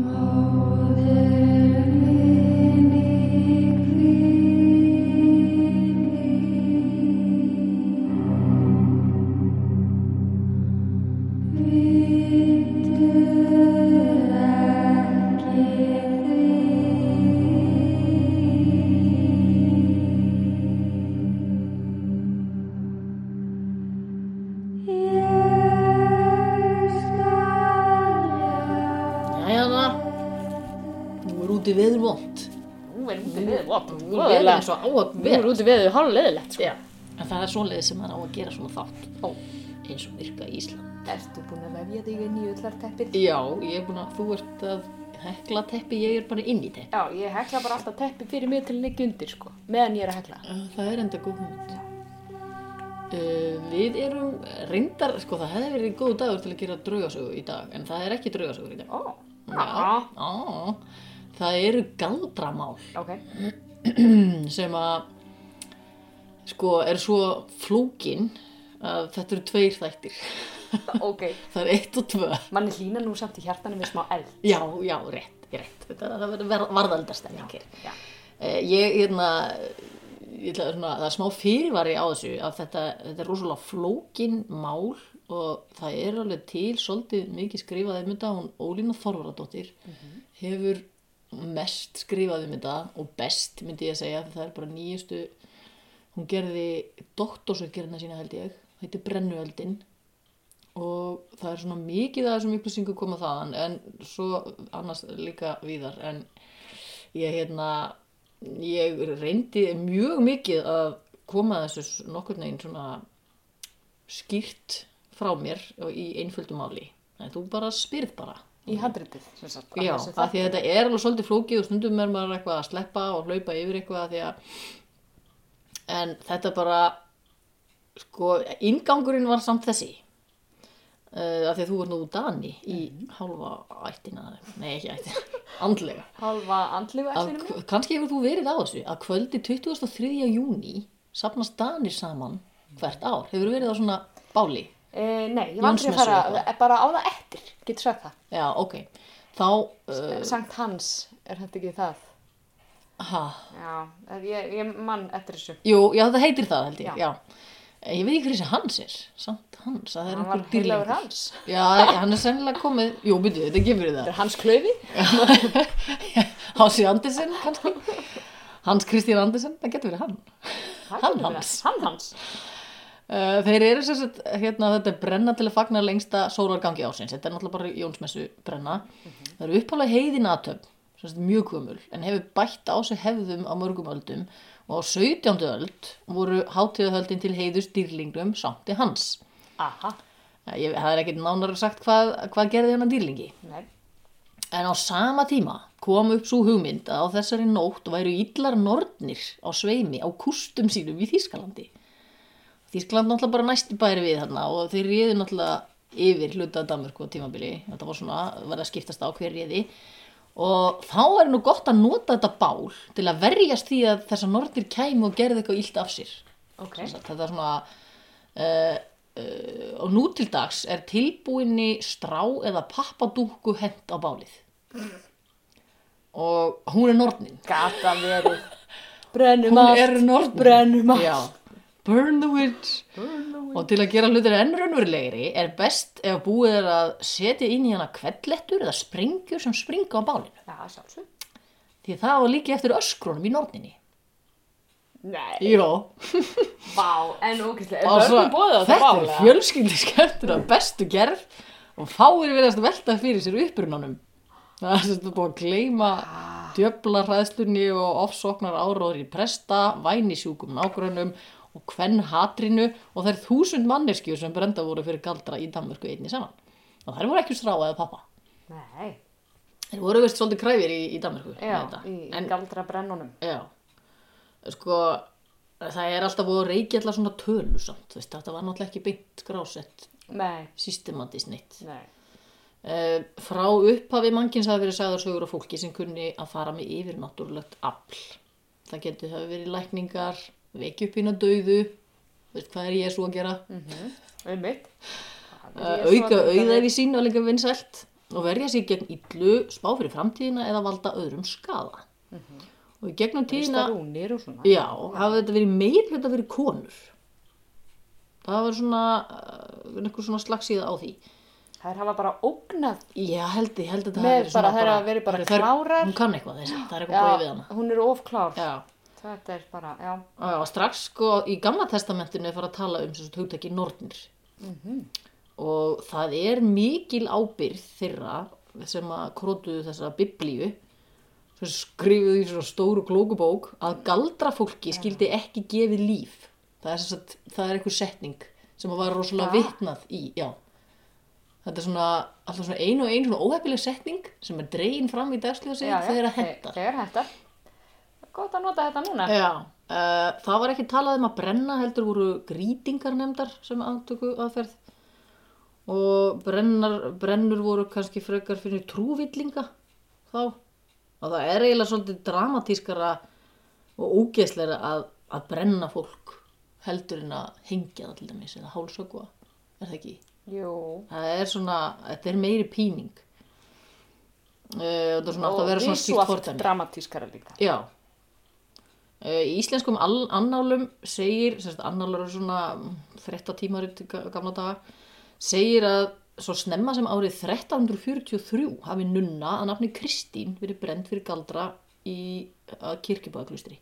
Maudere er og á að Nú er vera. úti við hálf leðilegt, sko. En það er svoleiðið sem maður á að gera svona þátt. Ó. Eins og virka í Ísland. Ertu búin að vefja þig inn í ullarteppið? Já, ég er búin að, þú ert að hekla teppi, ég er bara inn í teppi. Já, ég hekla bara alltaf teppi fyrir mig til ekki undir, sko. Meðan ég er að hekla. Það er enda góð hugmynd. Uh, við erum reyndar, sko það hefði verið góð dagur til að gera draugasögu í dag, en það er ekki draugasögur í dag. Ó, Já, já, það eru galdramál ok. sem að, sko, er svo flókin að þetta eru tveir þættir. Ok. það er eitt og tvö. Manni hlýna nú samt í hjartanum við smá eld. Já, já, rétt, rétt. Þetta, það verður var, varðaldastemmingir. Já. Eh, ég, hérna, ég ætla svona, það er smá fyrirvari á þessu að þetta, þetta er rosalega flókin mál og það er alveg til svolítið mikið skrifað um þetta, hún Ólína Þorvaradóttir hefur mest skrifað um þetta og best myndi ég að segja, það er bara nýjustu, hún gerði doktorsauðgerðina sína held ég, heitir Brennuöldin. Og það er svona mikið af þessum upplýsingu koma þaðan en svo annars líka víðar. En ég hérna ég reyndi mjög mikið að koma þessu nokkur neginn svona skýrt frá mér og í einföldu máli. En þú bara spyrð bara Í handritið, sagt. Já, af því að þetta er alveg svolítið flókið og stundum er maður eitthvað að sleppa og hlaupa yfir eitthvað að en þetta bara sko, ingangurinn var samt þessi uh, af því að þú er nú Dani í hálfa ættina nei ekki ættina, andlega Halva ætlinu mér. kannski hefur þú verið á þessu að kvöldi 23. júni sapnast Danir saman hvert ár hefur verið á svona báli E, nei, ég var aldrei að fara, eitthvað. bara á það eftir, getur sagt það. já, ok þá, uh, Sankt Hans, er þetta ekki það? ha Já, ég, ég mann eftir þessu. Jú, já það heitir það held ég, Já. já. Ég veit ekki hver þessi Hans er, samt Hans, að það er Hann var einhver heilagur. Hans. Já, hann er sennilega komið, jú, byrju, þetta gefur Þetta það. er Hans Klaufi. Hansi Andersen, kannski. Hans Kristján Andersen, það getur verið hann. Hann. Hans. Hann Hans. Uh, þeir eru sem sagt, hérna, þetta er brenna til að fagna lengsta sólargangi ásins. Þetta er náttúrulega bara Jónsmessu brenna. Það eru uppálega heiðin aðtöfn, sem sagt mjög gömul, en hefur bætt á sig hefðum á mörgum öldum og á 17. öld voru hátíðahöldin til heiðus dýrlingum Sankti Hans. Aha, Ég, það er ekkert nánar sagt hvað, hvað gerði hennar dýrlingi. nei. En á sama tíma kom upp svo hugmynd að á þessari nótt væru illar nornir á sveimi á kústum sínum í Þýskalandi. Þýskaland náttúrulega bara næsti bæri við þarna og þeir réðu náttúrulega yfir hluta Danmörku á tímabili. Þetta var svona, verða að skiptast á hver réði. Og þá er nú gott að nota þetta bál til að verjast því að þessar nornir kæmu og gerði eitthvað illt af sér. Ok. Sem sagt, Þetta er svona, uh, uh, og nú til dags er tilbúinni strá eða pappadúku hent á bálið. Og hún er nornin. Gata verið. Brennum allt. er nornin. Brennum allt. Já. Burn the witch. Og til að gera hlutir enn raunverulegri er best ef búið er að setja inn í hana kvellettur eða springjur sem springa á bálinu. Já, sjálfsög. Því það var líka eftir öskrónum í norninni. Nei. Jó. Vá, en ógæslega. Er börnum bóðið á þetta Þetta er fjölskyldi skemmtur af bestu gerð og fáir verðast velta fyrir sér upprunanum. Það er þetta búið að gleyma djöfla hræðslunni og ofsóknar áróður í presta, vænisjúkum nágrönnum og kvenn hatrinu og er þúsund manneskjur sem brenda voru fyrir galdra í Danmörku einni saman. Og þær voru ekki strá eða pappa. Nei. Þeir voru veist svolítið kræfir í, í Danmörku. Já, þetta. í En galdra brennunum. Já, sko, það er alltaf að reykja alltaf svona tölu samt, þú veist, þetta var náttúrulega ekki beint skrásett Nei, systematist neitt. nei. Uh, frá upphafi mannkins hafi verið sagðar sögur af fólki sem kunni að fara með yfirnáttúrulegt afl. Það getur hafi verið lækningar, vekja upp hína dauðu, veist hvað er Jésu að gera? Um mitt. Uh, auka auðæfi sín var líka vinsælt og verja sig gegn illu, spá fyrir framtíðina eða valda öðrum skada. Og í gegnum tíðina, og svona. já, hafa þetta verið meir þetta verið konur. Það var svona, uh, einhver svona slagsíða á því. Þær hafa bara ógnað. Já, held ég, held að Með hafi verið bara, svona þær hafa verið bara klárar. Hún kann eitthvað þessi, það er eitthvað búið við hana. hún er ofklár. Já, Þetta er bara, já. Já, strax sko í gamla testamentinu er fara að tala um þessu hugtaki nornir og það er mikil ábyrð þeirra sem að krótuðu þessa biblíu sem skrifuðu í svona stóru klókubók að galdra fólki skildi ekki gefið líf það er, sagt, það er einhver setning sem að var rosalega Ha? vitnað í já. þetta er svona alltaf svona ein og ein svona óheppileg setning sem er dregin fram í dagsljósi þegar að henda Þegar hendar. Gótt að nota þetta núna. Já, uh, það var ekki talað um að brenna heldur voru grítingar nefndar sem aftöku aðferð og brennar, brennur voru kannski frekar fyrir trúvillinga þá og það er eiginlega svolítið dramatískara og ógeðsleira að, að brenna fólk heldur en að hengja það til dæmis eða hálsökva, er það ekki? Jú. Það er svona, þetta er meiri píning uh, og það er svona Og að vera svona stíkt visuált fordæmi. dramatískara líka. Já. Eh, Í íslenskum annálum segir, sérst annálur er svona þretta tímarit gamla daga, segir að svo snemma sem árið 1343 hafi nunna að nafni Kristín verið brend fyrir galdra í kirkjubæðaklustri.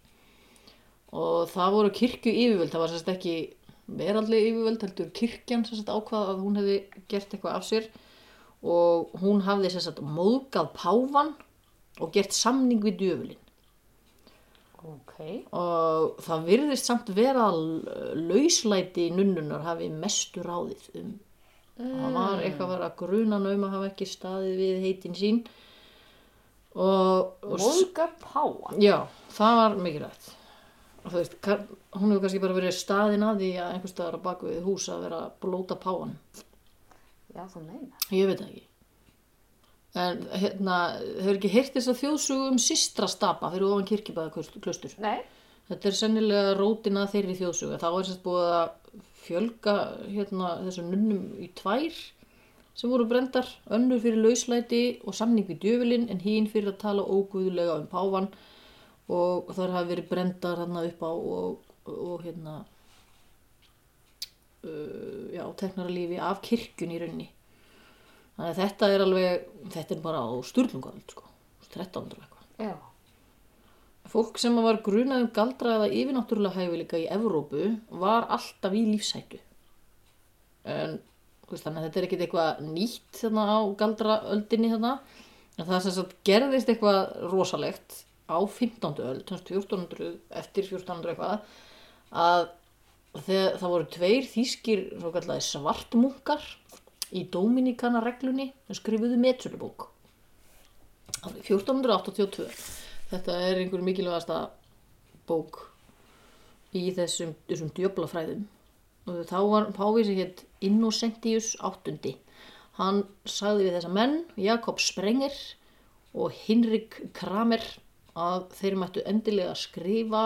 Og það voru kirkju yfirvöld, það var sérst ekki veraldlega yfirvöld, heldur kirkjan sérst ákvað að hún hefði gert eitthvað af sér og hún hafði sérst móðgað páfan og gert samning við djöfulinn Ok. og það virðist samt vera að lauslæti nunnunar hafi mestu ráðið um það var eitthvað að að gruna um að hafa ekki staðið við heitin sín og, Móðga páa. já, það var mikilvægt og þú veist, hún hefur kannski bara verið staðin að því að einhvers staðar á baku við hús að vera að blóta páan Já, þú meina. ég veit ekki en hérna, hefur ekki heyrt þess að þjóðsögu um systra stapa fyrir ofan kirkjubæðaklaustur Nei. Þetta er sennilega rótina þeirri þjóðsuga. Þá er sérst búið að fjölga hérna, þessum nunnum í tvær sem voru brendar, önnur fyrir lauslæti og samning við djöfulinn en hín fyrir að tala óguðlega um páfan og þar hafi verið brendar hérna upp á og, og hérna uh, já, teknara lífi af kirkjun í raunni. Þannig að þetta er alveg, þetta er bara á sturlungaöld sko, 1300 eitthvað. Fólk sem var grunað um galdra eða yfirnáttúrulega hæfileika í Evrópu var alltaf í lífsætu. En þannig að þetta er ekkit eitthvað nýtt þarna á galdraöldinni þarna. En það sem sagt gerðist eitthvað rosalegt á 15. öld, þannig 1400, eftir 1400 eitthvað, að það voru tveir þýskir svartmunkar í Dominikana reglunni sem skrifuðu metsölubók. Árið 1482 þetta er einhver mikilvægasta bók í þessum, þessum djöblafræðum og þá var sem hétt Innocentius VIII hann sagði við þessa menn Jakob Sprenger og Hinrik Kramer að þeir mættu endilega skrifa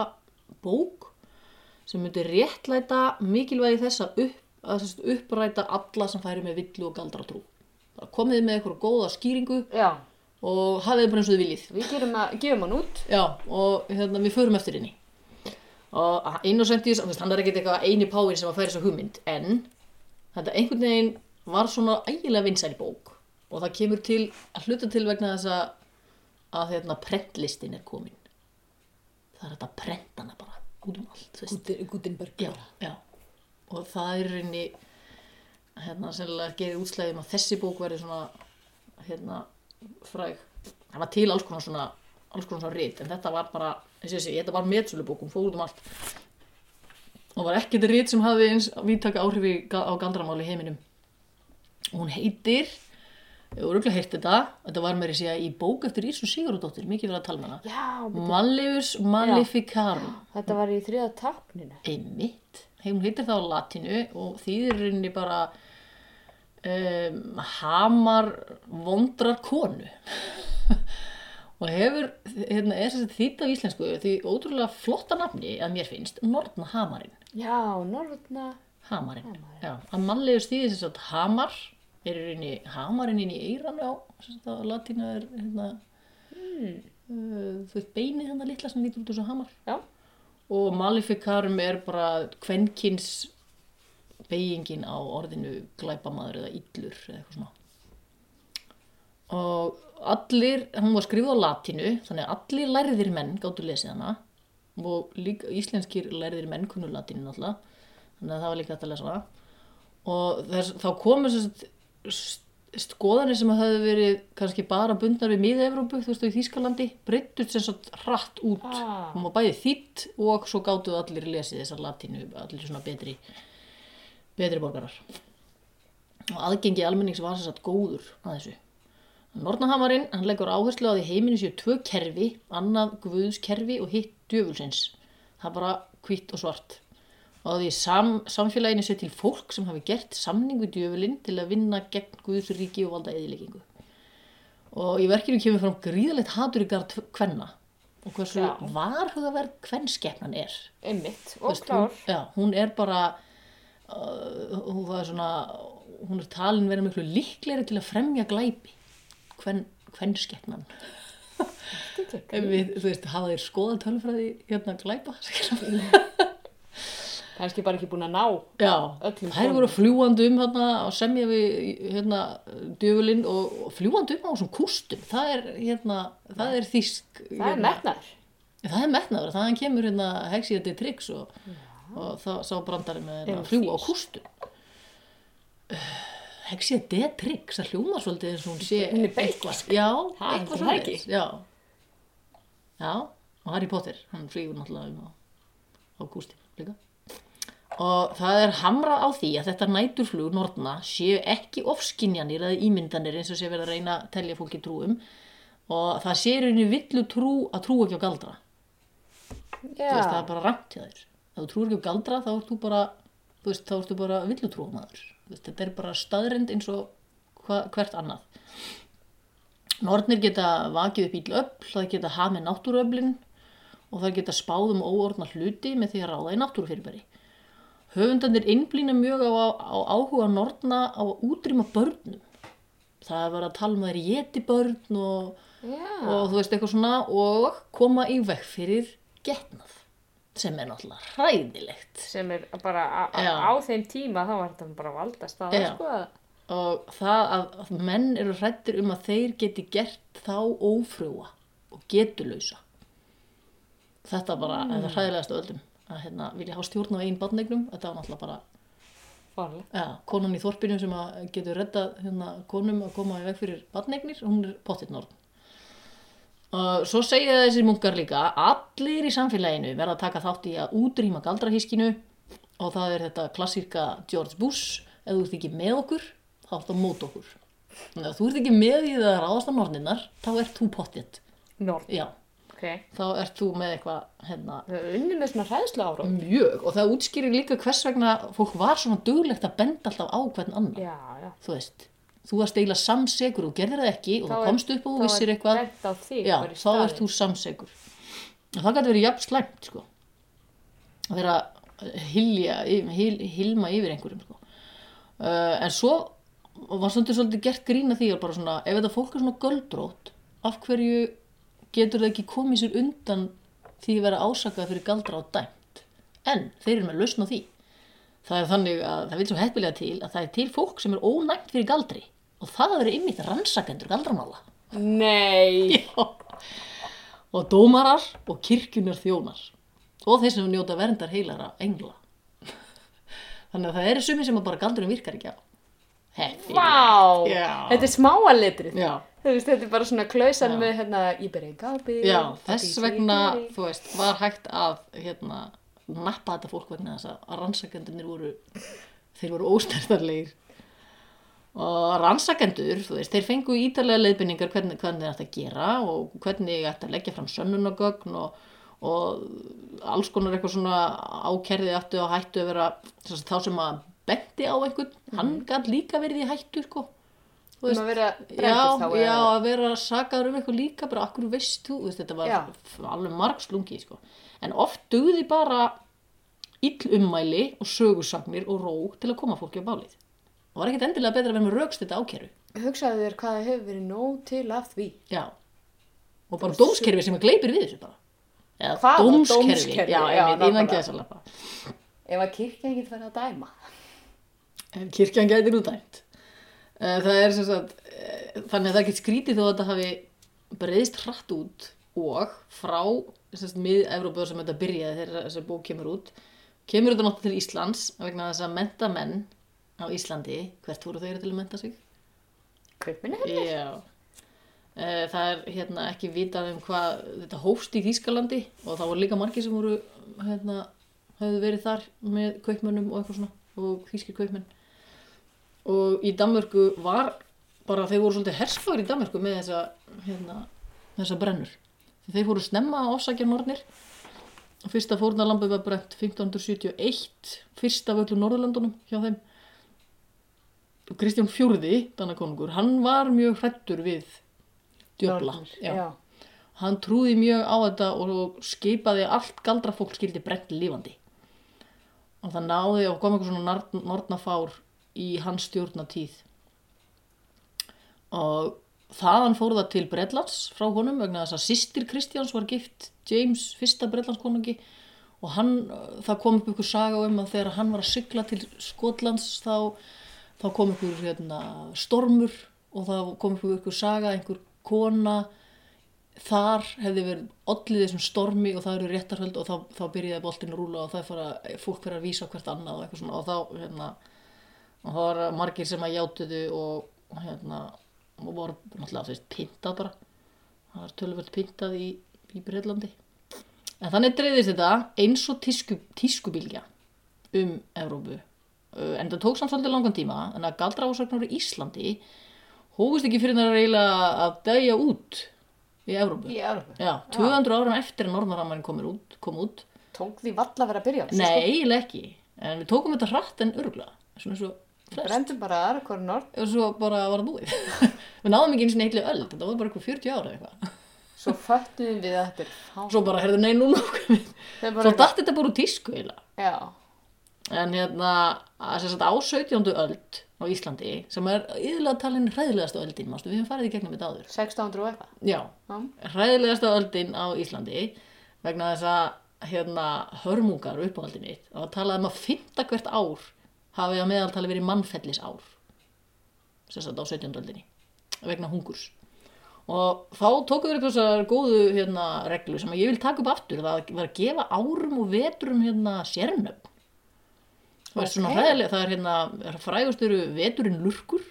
bók sem myndi réttlæta mikilvægi þess að, upp, að sérst, uppræta alla sem færi með villu og galdra trú. Komið með eitthvað góða skýringu Já. og hafið bara eins og þið viljið. Við að, gefum hann út. Já, og hérna, við förum eftir henni. Og Innocentius, hann er ekkert eitthvað eini páin sem að færi þessa hugmynd, en þetta einhvern veginn var svona ægilega vinsæl bók og það kemur til að hluta til vegna þess að, að hérna, prentlistin er komin. Það er þetta að prenta hana bara út um allt. Gutenberg. Já, já. Og það er rauninni hérna sennilega gerir útslæðum að þessi bók verði svona hérna fræg. Það var til alls konar svona alls konar svona rit, en þetta var bara þessi, þetta var metsölubókum, fór út um allt og var ekkert rit sem hafði eins vítaka áhrifi á galdramáli í heiminum. Og hún heitir Ég voru örugglega heyrt þetta, þetta var meiri segja í bók eftir Ísu Sigurðardóttir, mikið verið að tala með hana. Já, Malleus Maleficarum. þetta var í þriða tákninu. einmitt hún heitir það á latinu og þýðir í rauninni bara um, hamar vondrar konu og hefur hérna, að þýtt á íslensku því ótrúlega flotta nafni að mér finnst Nortna Hamarinn Já, norðna. Hamarinn, já, að mannlegu stýði þess að hamar er í rauninni hamarinn inn í eiran á sem sagt að latínu er hérna, Hmm. uh, þú veit beinið hérna litla sem lítur út úr þessu hamar Já. Og maleficarum er bara kvenkins beigingin á orðinu glæpamaður eða illur eða eitthvað svona. Og allir, hún var skrifuð á latinu þannig að allir lærðir menn gáttu lesið hana. Og líka íslenskir lærðir menn kunnu latinu náttúrulega þannig að það var líka hægt að lesa hana. Og þess, þá komu þess skoðanir sem höfðu verið kannski bara bundnar við miða-Evrópu, þú veist, og í Þýskalandi breyttust sem sagt hratt út Ah. hún var bæði þýtt og svo gáttu allir lesið þessar latínu, allir svona betri betri borgarar og aðgengi almennings var sem sagt góður að þessu Nornahamarinn, hann leggur áherslu á því heiminu séu tvö kerfi, annað guðskerfi og hitt djöfulsins. Það er bara hvitt og svart. Og því sam, samfélaginu sé til fólk sem hafi gert samning við djöfulinn til að vinna gegn guðsríki og valda eðileggingu. Og í verkinu kemur fram gríðalegt hatur í garð kvenna og hversu varhugaverð kvennskepnan er. Einmitt. Þú Og veist, klár. Hún, já, hún er bara, uh, hún, það svona, hún er talin verið miklu líklegri til að fremja glæpi. Hven, kvennskepnan. Ef við, þú veist, hafa þér skoðað tölfræði hérna glæpa? Kannski bara ekki búin að ná. Já, Öllum þær voru fljúandi um hérna og semja við hérna djöfulinn og, fljúandi um á þessum kústum. Það er hérna, það er þýsk. Það er hérna, metnar. Það er metnaður, það kemur hérna hexiðandi triks og, og það sá brandari með hérna, fljúa á kústum. Hexiðandi triks, það hljóma svolítið eins og hún sé Hún er eitthvað. Já, svoleiðis, Já, já, og Harry Potter, hann flýgur náttúrulega um á, á kústum líka. Og það er hamrað á því að þetta næturflug nortna séu ekki ofskinjanir eða ímyndanir eins og sé verið að reyna að telja fólki trúum og það sé í rauninni villu trú að trú ekki á galdra. Þú veist, það er bara ramt hjá þér. Ef þú trúir ekki á galdra þá ert þú bara, veist, þá ertu bara. Þú veist, þetta er bara staðrind eins og hva, hvert annað. Nornir geta vakið upp íll öll, það geta hafð með náttúruöflin og það geta spáð um óorðna hluti með því að ráða í náttúrufyrirbæri. Höfundandir innblýna mjög á, á áhuga norna á að útrýma börnum. Það er verið að tala um að það er geti börn og Já. og þú veist eitthvað svona og koma í veg fyrir getnað sem er náttúrulega hræðilegt Sem er bara á, á, á þeim tíma þá var þetta bara valda staða, Já. sko. að- og það að, að menn eru hrættir um að þeir geti gert þá ófrúa og getulausa þetta bara, þetta er hræðilegast öllum að hérna, vilja hafa stjórn á einn barnegnum þetta var náttúrulega bara ja, konan í þorpinu sem getur reddað hérna, konum að koma í veg fyrir barnegnir hún er pottitt norn og svo segja þessi munkar líka allir í samfélaginu verða að taka þátt í að útrýma galdrahískinu og það er þetta klassíka George Bush ef þú ert ekki með okkur þá ert það mót okkur. Að þú ert ekki með í það að ráðast á norninnar þá ert þú pottitt. Nord. já, Ok. þá ert þú með eitthvað hérna, Það unni með svona hræðslu árum. mjög og það útskýrir líka hvers vegna fólk var svona duglegt að benda alltaf á hvern annan Já, já. þú veist, þú varst eiginlega samsegur og gerðir það ekki og Þá þú er- komst upp og þú vissir eitthvað já, þá ert þú samsegur og það gæti verið jafn slæmt sko. að vera hilja, hil, hilma yfir einhverjum sko. uh, en svo var svolítið svolítið gert grína því að bara svona, ef þetta fólk er svona göldrótt af hverju getur það ekki komið sér undan því að vera ásakað fyrir galdra og dæmt en þeir eru með lausn á því það er þannig að það vil svo heppilega til að það er til fólk sem er ónæmt fyrir galdri og það er ymmið rannsakendur galdramála Nei. og dómarar og kirkjunar þjónar og þeir sem njóta verndar heilara engla þannig að það eru sumi sem að bara galdurinn virkar ekki á Heppilega. Vá. Já. Þetta er smáaletrið. Já. Þú veist, þetta er bara svona klausan með hérna, ég byrja í gapi. Já, þess vegna, þú veist, var hægt að, hérna, nappa þetta fólk vegna þess að rannsakendunir voru, þeir voru ósnertarlegir. Og rannsakendur, þú veist, þeir fengu ítalega leiðbynningar hvernig, hvernig þetta gera og hvernig þetta leggja fram sönnunagögn og, og alls konar eitthvað svona ákerði aftur og hættu að vera, þá sem að benti á einhvern, hann gætt líka verið í hættu, sko. Þú Um að vera já, já, að vera sakaður um eitthvað líka bara akkur veist þú, veist, þetta var Já. alveg margslungi sko. en oft dugði bara ill ummæli og sögusagnir og ró til að koma fólki á bálið var ekkert endilega betra að vera með rögst þetta ákeru Hugsaðu þér hvað það hefur verið nóg til af því. já, og bara dómskerfi sem að gleipir við þessu bara eða Hvaða dómskerfi, dómskerfi? já, Já, einmitt, innan nákvæmlega. geðsalapa Ef að kirkjan getur verið að dæma. ef kirkjan gætir útæmt Eh, það er sem sagt eh, þannig að það er ekki skrítið þó að þetta hafi breyðist hratt út og frá mið-Evrópu sem þetta byrjaði þegar þessi bók kemur út kemur þetta náttúrulega til Íslands vegna þess að menta menn á Íslandi hvert voru þeir til að menta sig? Kaupminni hefur. Já Eh, Það er hérna ekki vitað um hvað þetta hófst í Þýskalandi og það voru líka margir sem voru hérna, höfðu verið þar með kaupmönnum og eitthvað svona og þýskir kaupmenn og í Danmörku var bara þeir voru svolítið hersfagir í Danmörku með þessa, hérna, þessa brennur. Þeir voru snemma að ofsækja nornir. Og fyrsta fórnarlambið var brent 1571 fyrst af öllu Norðurlandunum hjá þeim. Og Kristján Fjórði, Danakonungur, hann var mjög hrættur við djöfla. Hann trúði mjög á þetta og skipaði að allt galdrafólk skildi brent lífandi. Og það náði að koma eitthvað svona nord- nornafár í hans stjórnatíð. Og þaðan fór það til Bretlands frá honum vegna þess að sýstir Kristjáns var gift James fyrsta Bretlandskonungi og hann, það kom upp ykkur saga um að þegar hann var að sigla til Skotlands þá, þá kom ykkur hérna, stormur og það kom upp ykkur saga, einhver kona þar hefði verið ollið þessum stormi og það eru réttarhöld og þá, þá byrjaði boltinn að rúla og það fara, fólk fyrir að vísa hvert annað og eitthvað svona og þá hérna, og það var margir sem að játuðu og hérna og voru náttúrulega veist, pintað bara það var tölvöld pintað í, í Breitlandi en þannig dreifðist þetta eins og tísku, tískubílja um Evrópu Uh, en það tók samt svolítið langan tíma en að galdra ásöknar í Íslandi hófust ekki fyrir það eiginlega að dæja út í Evrópu Í Európu. Já, 200 árum eftir að Norðaramærin kom út, kom út. Tók því valla vera að byrja þessu. Nei, eiginlega ekki. En við tókum þetta hratt en örgla. Svona svo flest. Brendum bara aðra hverju nord. Og svo bara var það búið. við náðum ekki eins og heitli öll. Þetta var bara eitthvað 40 ára eitthvað. Svo föttuðum við þetta er. Svo bara, herðu, nei, núna Svo datt þetta bara úr tísku. En hérna, á 17. öld á Íslandi, sem er yðurlega talin hræðilegasta öldin, mástu, við höfum farið í gegnum þetta áður. 1600 og eitthvað. Já, Já. hræðilegasta öldin á Íslandi vegna þess að hérna, hörmungar uppáhaldin mitt og að talaði um að fymta hvert ár hafi að meðaltali verið mannfellis ár sagt á 17. öldinni vegna hungurs og þá tókum við upp þessar góðu hérna, reglu sem ég vil taka upp aftur það var að gefa árum og veturum hérna, sérnöfn það er svona Ok. hræðilega það er hérna er frægust eru veturinn lurkur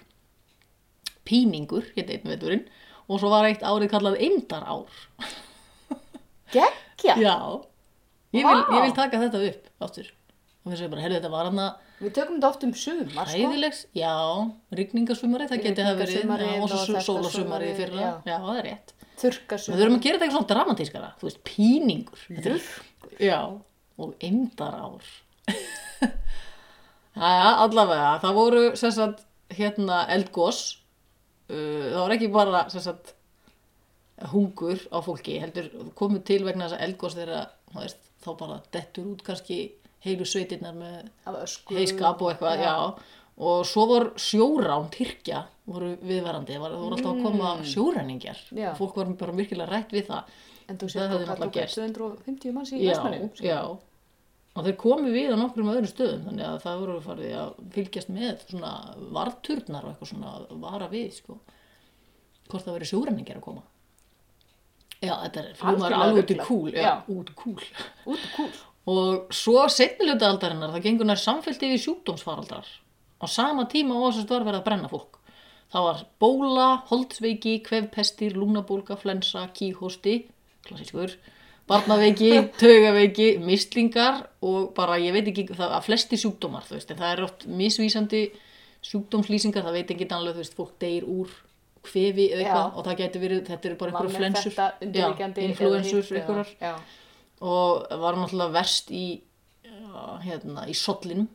píningur hérna einn veturinn og svo var eitt árið kallað eimdar ár Gekkja. Já, ég vil, ég vil taka þetta upp áttur. Og þess að bara, herri, þetta var hann að Við tökum þetta oft um sumar, sko. hræðilegs, já, rigningasumari, það geti það verið, og svo sólasumari sumarið, fyrra, já. það er rétt. Við Þurkasumar. þurfum að gera þetta eitthvað svona dramatískara, þú veist, píningur. Er- Já, og eimdar ár. Jæja, allavega, það voru, sem sagt, hérna, eldgós, uh, það var ekki bara, sem sagt, hungur á fólki heldur komið til vegna þess að eldgós þeirra þá bara dettur út kannski heilu sveitirnar með heiskap og eitthvað, já. og svo var sjórán, Tyrkja voru viðverandi, það það voru alltaf að koma sjóræningjar, Já. fólk var bara virkilega rætt við það En þú Það hefði hvað náttúrulega tók gerst. 250 manns í já, Vestmannum. já og þeir komu við á nokkrum öðrum stöðum þannig að það voru farið að fylgjast með svona varturnar og eitthvað svona að vara við sko hvort það verið sjóræningjar að koma já, þetta er flugmaður Algjörlega alveg út í kúl já, Já. út kúl Út kúl. Og svo setniluta aldarinnar það gengur nær samféllt yfir sjúkdómsfaraldrar á sama tíma og þess að var verið að brenna fólk. Það var bóla, holdsveiki, kvefpestir, lúnabólga, flensa, kíhósti klassískur barnaveiki, taugaveiki, mislingar og bara ég veit ekki það að flesti sjúkdómar þú veist en það er oft misvísandi sjúkdómslýsingar það veit ekki alveg þú veist fólk deyr úr kvefi eða eitthvað og það getur verið, þetta eru bara einhverju flensur. influensur Já. Og var náttúrulega verst í hérna, í Sollinum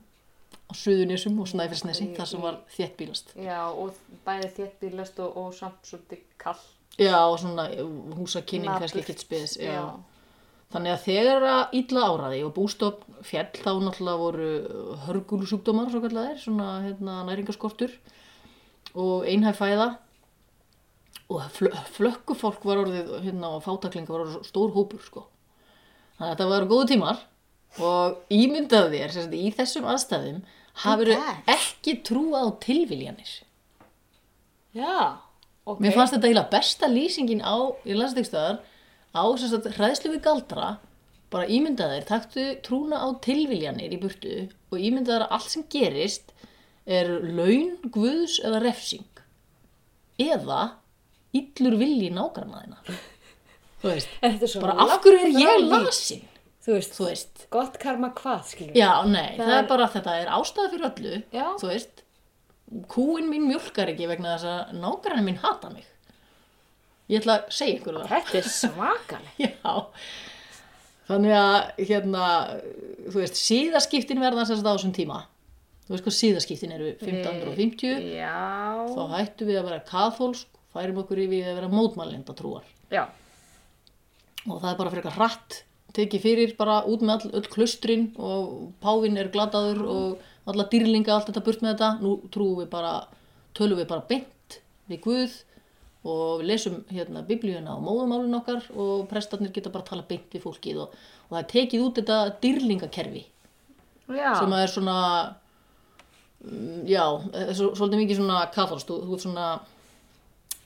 á Suðunisum og Snæfellsnesi þar sem var þéttbílast Já, og bæði þéttbílast og, og samt svolítið kall. já og svona húsakynning Napurt. kannski ekkert spes já. Já. Þannig að þegar að illa áraði og bústofn fjall þá náttúrulega voru hörgúlusjúkdómar svo kallar svona hérna, næringaskortur og einhæf fæða og fl flökkufólk var orðið hérna og fátaklinga var orðið stór hópur sko. Þetta var góðu tímar og ímyndaðu þér sagt, í þessum aðstæðum hafur ekki trúa á tilviljanir. Já, ok. Mér fannst þetta eiginlega besta lýsingin á, ég las þetta stöðar, á sagt hræðslu við galdra, bara ímyndaðir, taktu trúna á tilviljanir í burtu og ímyndaðir að allt sem gerist er laun, guðs eða refsing. Eða illur vilji nágrannaðina. Þú veist, bara af hverju er ég lasin? Þú veist, Þú veist, gott karma hvað, skilur já, nei, það, Það er bara þetta er ástæða fyrir öllu, Já. þú veist, kúin mín mjölkar ekki vegna þess að nágrannin mín hata mig. Ég ætla að segja ykkur það. Þetta er svakaleg. Já, þannig að hérna, þú veist, síðaskiptin verða þess að á þessum tíma. Þú veist hvað síðaskiptin eru 1550, Já. þá hættum við að vera kathólsk, færum okkur yfir að vera mótmælinda trúar. Já. Og það er bara fyrir eitthvað hratt, tekið fyrir bara út með all, öll klustrin og pávinn er gladaður og alla dýrlinga, allt þetta burt með þetta. Nú trúum við bara, tölum við bara beint við Guð og við lesum hérna biblíuna á móðumálun okkar og prestarnir geta bara að tala beint við fólkið og, og það er tekið út þetta dýrlingakerfi Já. sem er svona mm, já, er svo, svolítið mikið svona katholst, þú, þú ert svona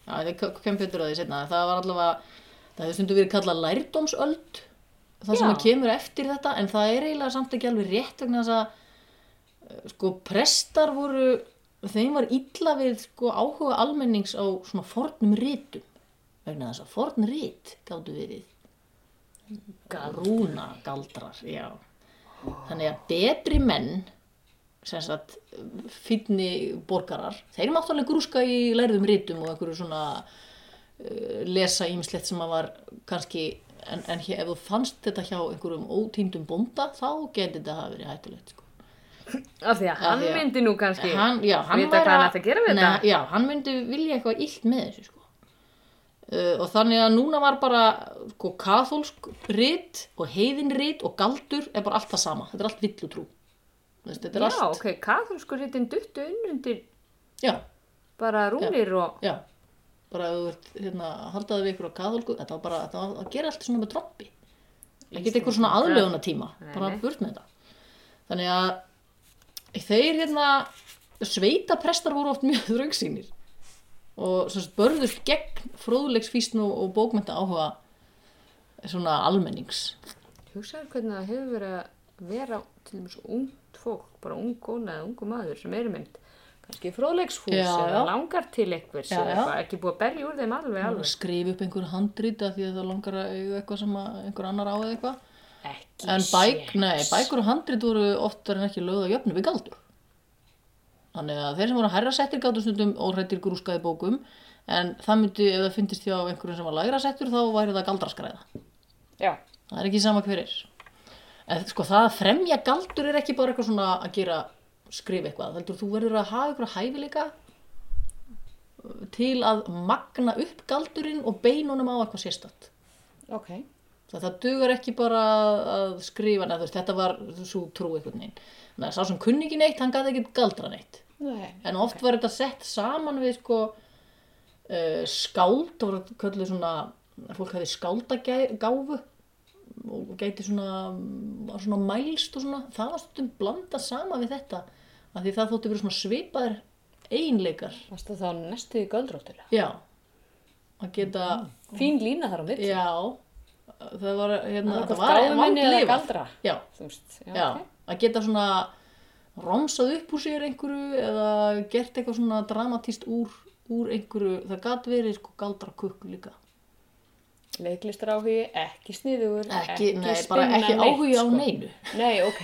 já, það kem betur að því setna það var allavega, það hefur stundu verið kallað lærdómsöld það sem Já. að kemur eftir þetta, en það er eiginlega samt ekki alveg rétt vegna þess að eh, sko prestar voru þeim var illa við sko áhuga almennings á svona fornum rítum vegna þess að forn rít gáttu verið rúna galdrar, já þannig að betri menn sem sagt fínni borgarar, þeir máttu alveg grúska í lærðum rítum og einhverju svona lesa ímislegt sem að var kannski en, en ef þú fannst þetta hjá einhverjum ótýndum bónda þá geti þetta hafa verið hættulegt sko. Af því að hann myndi nú kannski hann, já, hann vita hvað hann ætti að gera við þetta. já, hann myndi vilja eitthvað illt með þessu sko. uh, og þannig að núna var bara sko, kathólsk rit og heiðin rit og galdur er bara allt það sama þetta er allt villutrú þetta er Já, allt, ok, katholsku rítin duttu unnundir já, bara rúnir og... já bara ef þú ert hérna, haldaði við ykkur á kathólku þetta var bara þetta var að gera allt svona með trompi ekkert eitthvað svona aðlöguna tíma bara burt með þetta. Þannig að þeir hérna sveitaprestar voru oft mjög þröngsýnir og sagt, börðust gegn fróðlegsfísn og, og bókmenta áhuga svona almennings. Hugsaður hvernig það hefur verið að vera til dæmis ungt fólk, bara ung kona eða ungu maður sem eru mynd kannski fróðleikshús eða langar til einhvers eða ekki búið að berja úr þeim alveg alveg. skrifa upp einhver handrita því að það langar að eiga eitthvað sem að einhver annar á eða eitthvað. Ekki en bæk, nei, bækur og handrit voru oftar en ekki lögð á jöfnu við galdur. Þannig að þeir sem voru hærra settir gáttu stundum óhrættir grúskaði bókum en það myndi, ef það fyndist hjá einhverjum sem var lægra settur þá væri það galdraskræða. Já, það er ekki sama hver er. En sko það að fremja galdur er ekki bara eitthvað svona að gera skrifa eitthvað, heldur þú verður að hafa eitthvað hæfileika uh, til að magna upp galdurinn og beinunum á eitthvað sérstætt ok. það, það dugar ekki bara að skrifa neð, veist, þetta var svo trú einhvern veginn. Þannig að sá sem kunni ekki neitt, hann gæti ekki galdra neitt. Nei. en oft var þetta sett saman við sko uh, skáld, það voru kölluð svona fólk hefði skáldagáfu og gæti svona var svona mælst og svona. Það var stundum blandað sama við þetta af því það þótti verið svona svipaðir eiginleikar Varstu þá næstu í göldróttulega? já að geta Fín lína þar á mitt. já það var hérna Það það var galdra. já, já, já, ok. að geta svona romsað upp úr sér einhverju eða gert eitthvað svona dramatíst úr, úr einhverju, það gat verið sko galdra kukku líka Leiklistar áhugi, ekki sniðugur, ekki, nei, spinna bara ekki áhugi á sko. neinu Nei, ok.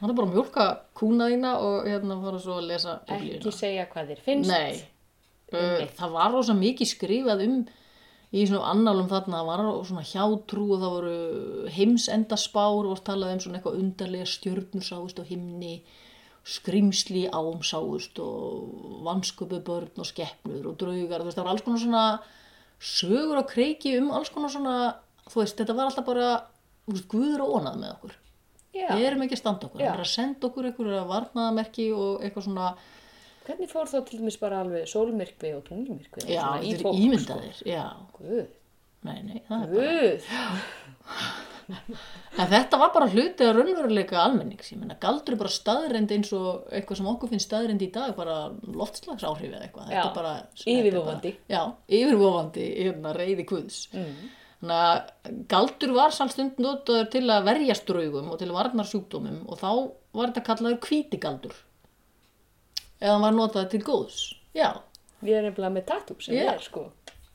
Hann er bara að mjólka kúna þína og hérna fara svo að lesa Ekki biblíuna segja hvað þér finnst. nei, uh, það var rosa mikið skrifað um í svona annálum þarna, það var svona hjátrú og það voru heimsendaspár og talað um svona eitthvað undarlega stjörnur sáust á himni skrimsli ám sáust og vansköpu börn og skeppnur og draugar, þú veist það var alls konar svona sögur á kreiki um alls konar svona þú veist, þetta var alltaf bara þú veist, Guður og ónað með okkur Já. við erum ekki að standa okkur, Já. hann er að senda okkur einhverja varnaðamerki og eitthvað svona Hvernig fór þá til dæmis bara alveg sólmyrkvi og tunglmyrkvi? já, þetta er ímyndaðir Sko. Guð, nei, nei, bara guð. en þetta var bara hluti af raunveruleika almennings, ég meina, galdur bara staðreind eins og eitthvað sem okkur finnst staðreind í dag bara loftslagsáhrif eða eitthvað Já, bara, yfirvofandi. bara, já, yfirvofandi, hérna, reyði guðs Mm. Þannig að galdur var samt stund notaður til að verjast draugum og til að varnar sjúkdómum og þá var þetta kallaður hvítigaldur. Eða hann var notaður til góðs. Já, Við erum nefnilega með tattoo sem Já. er sko.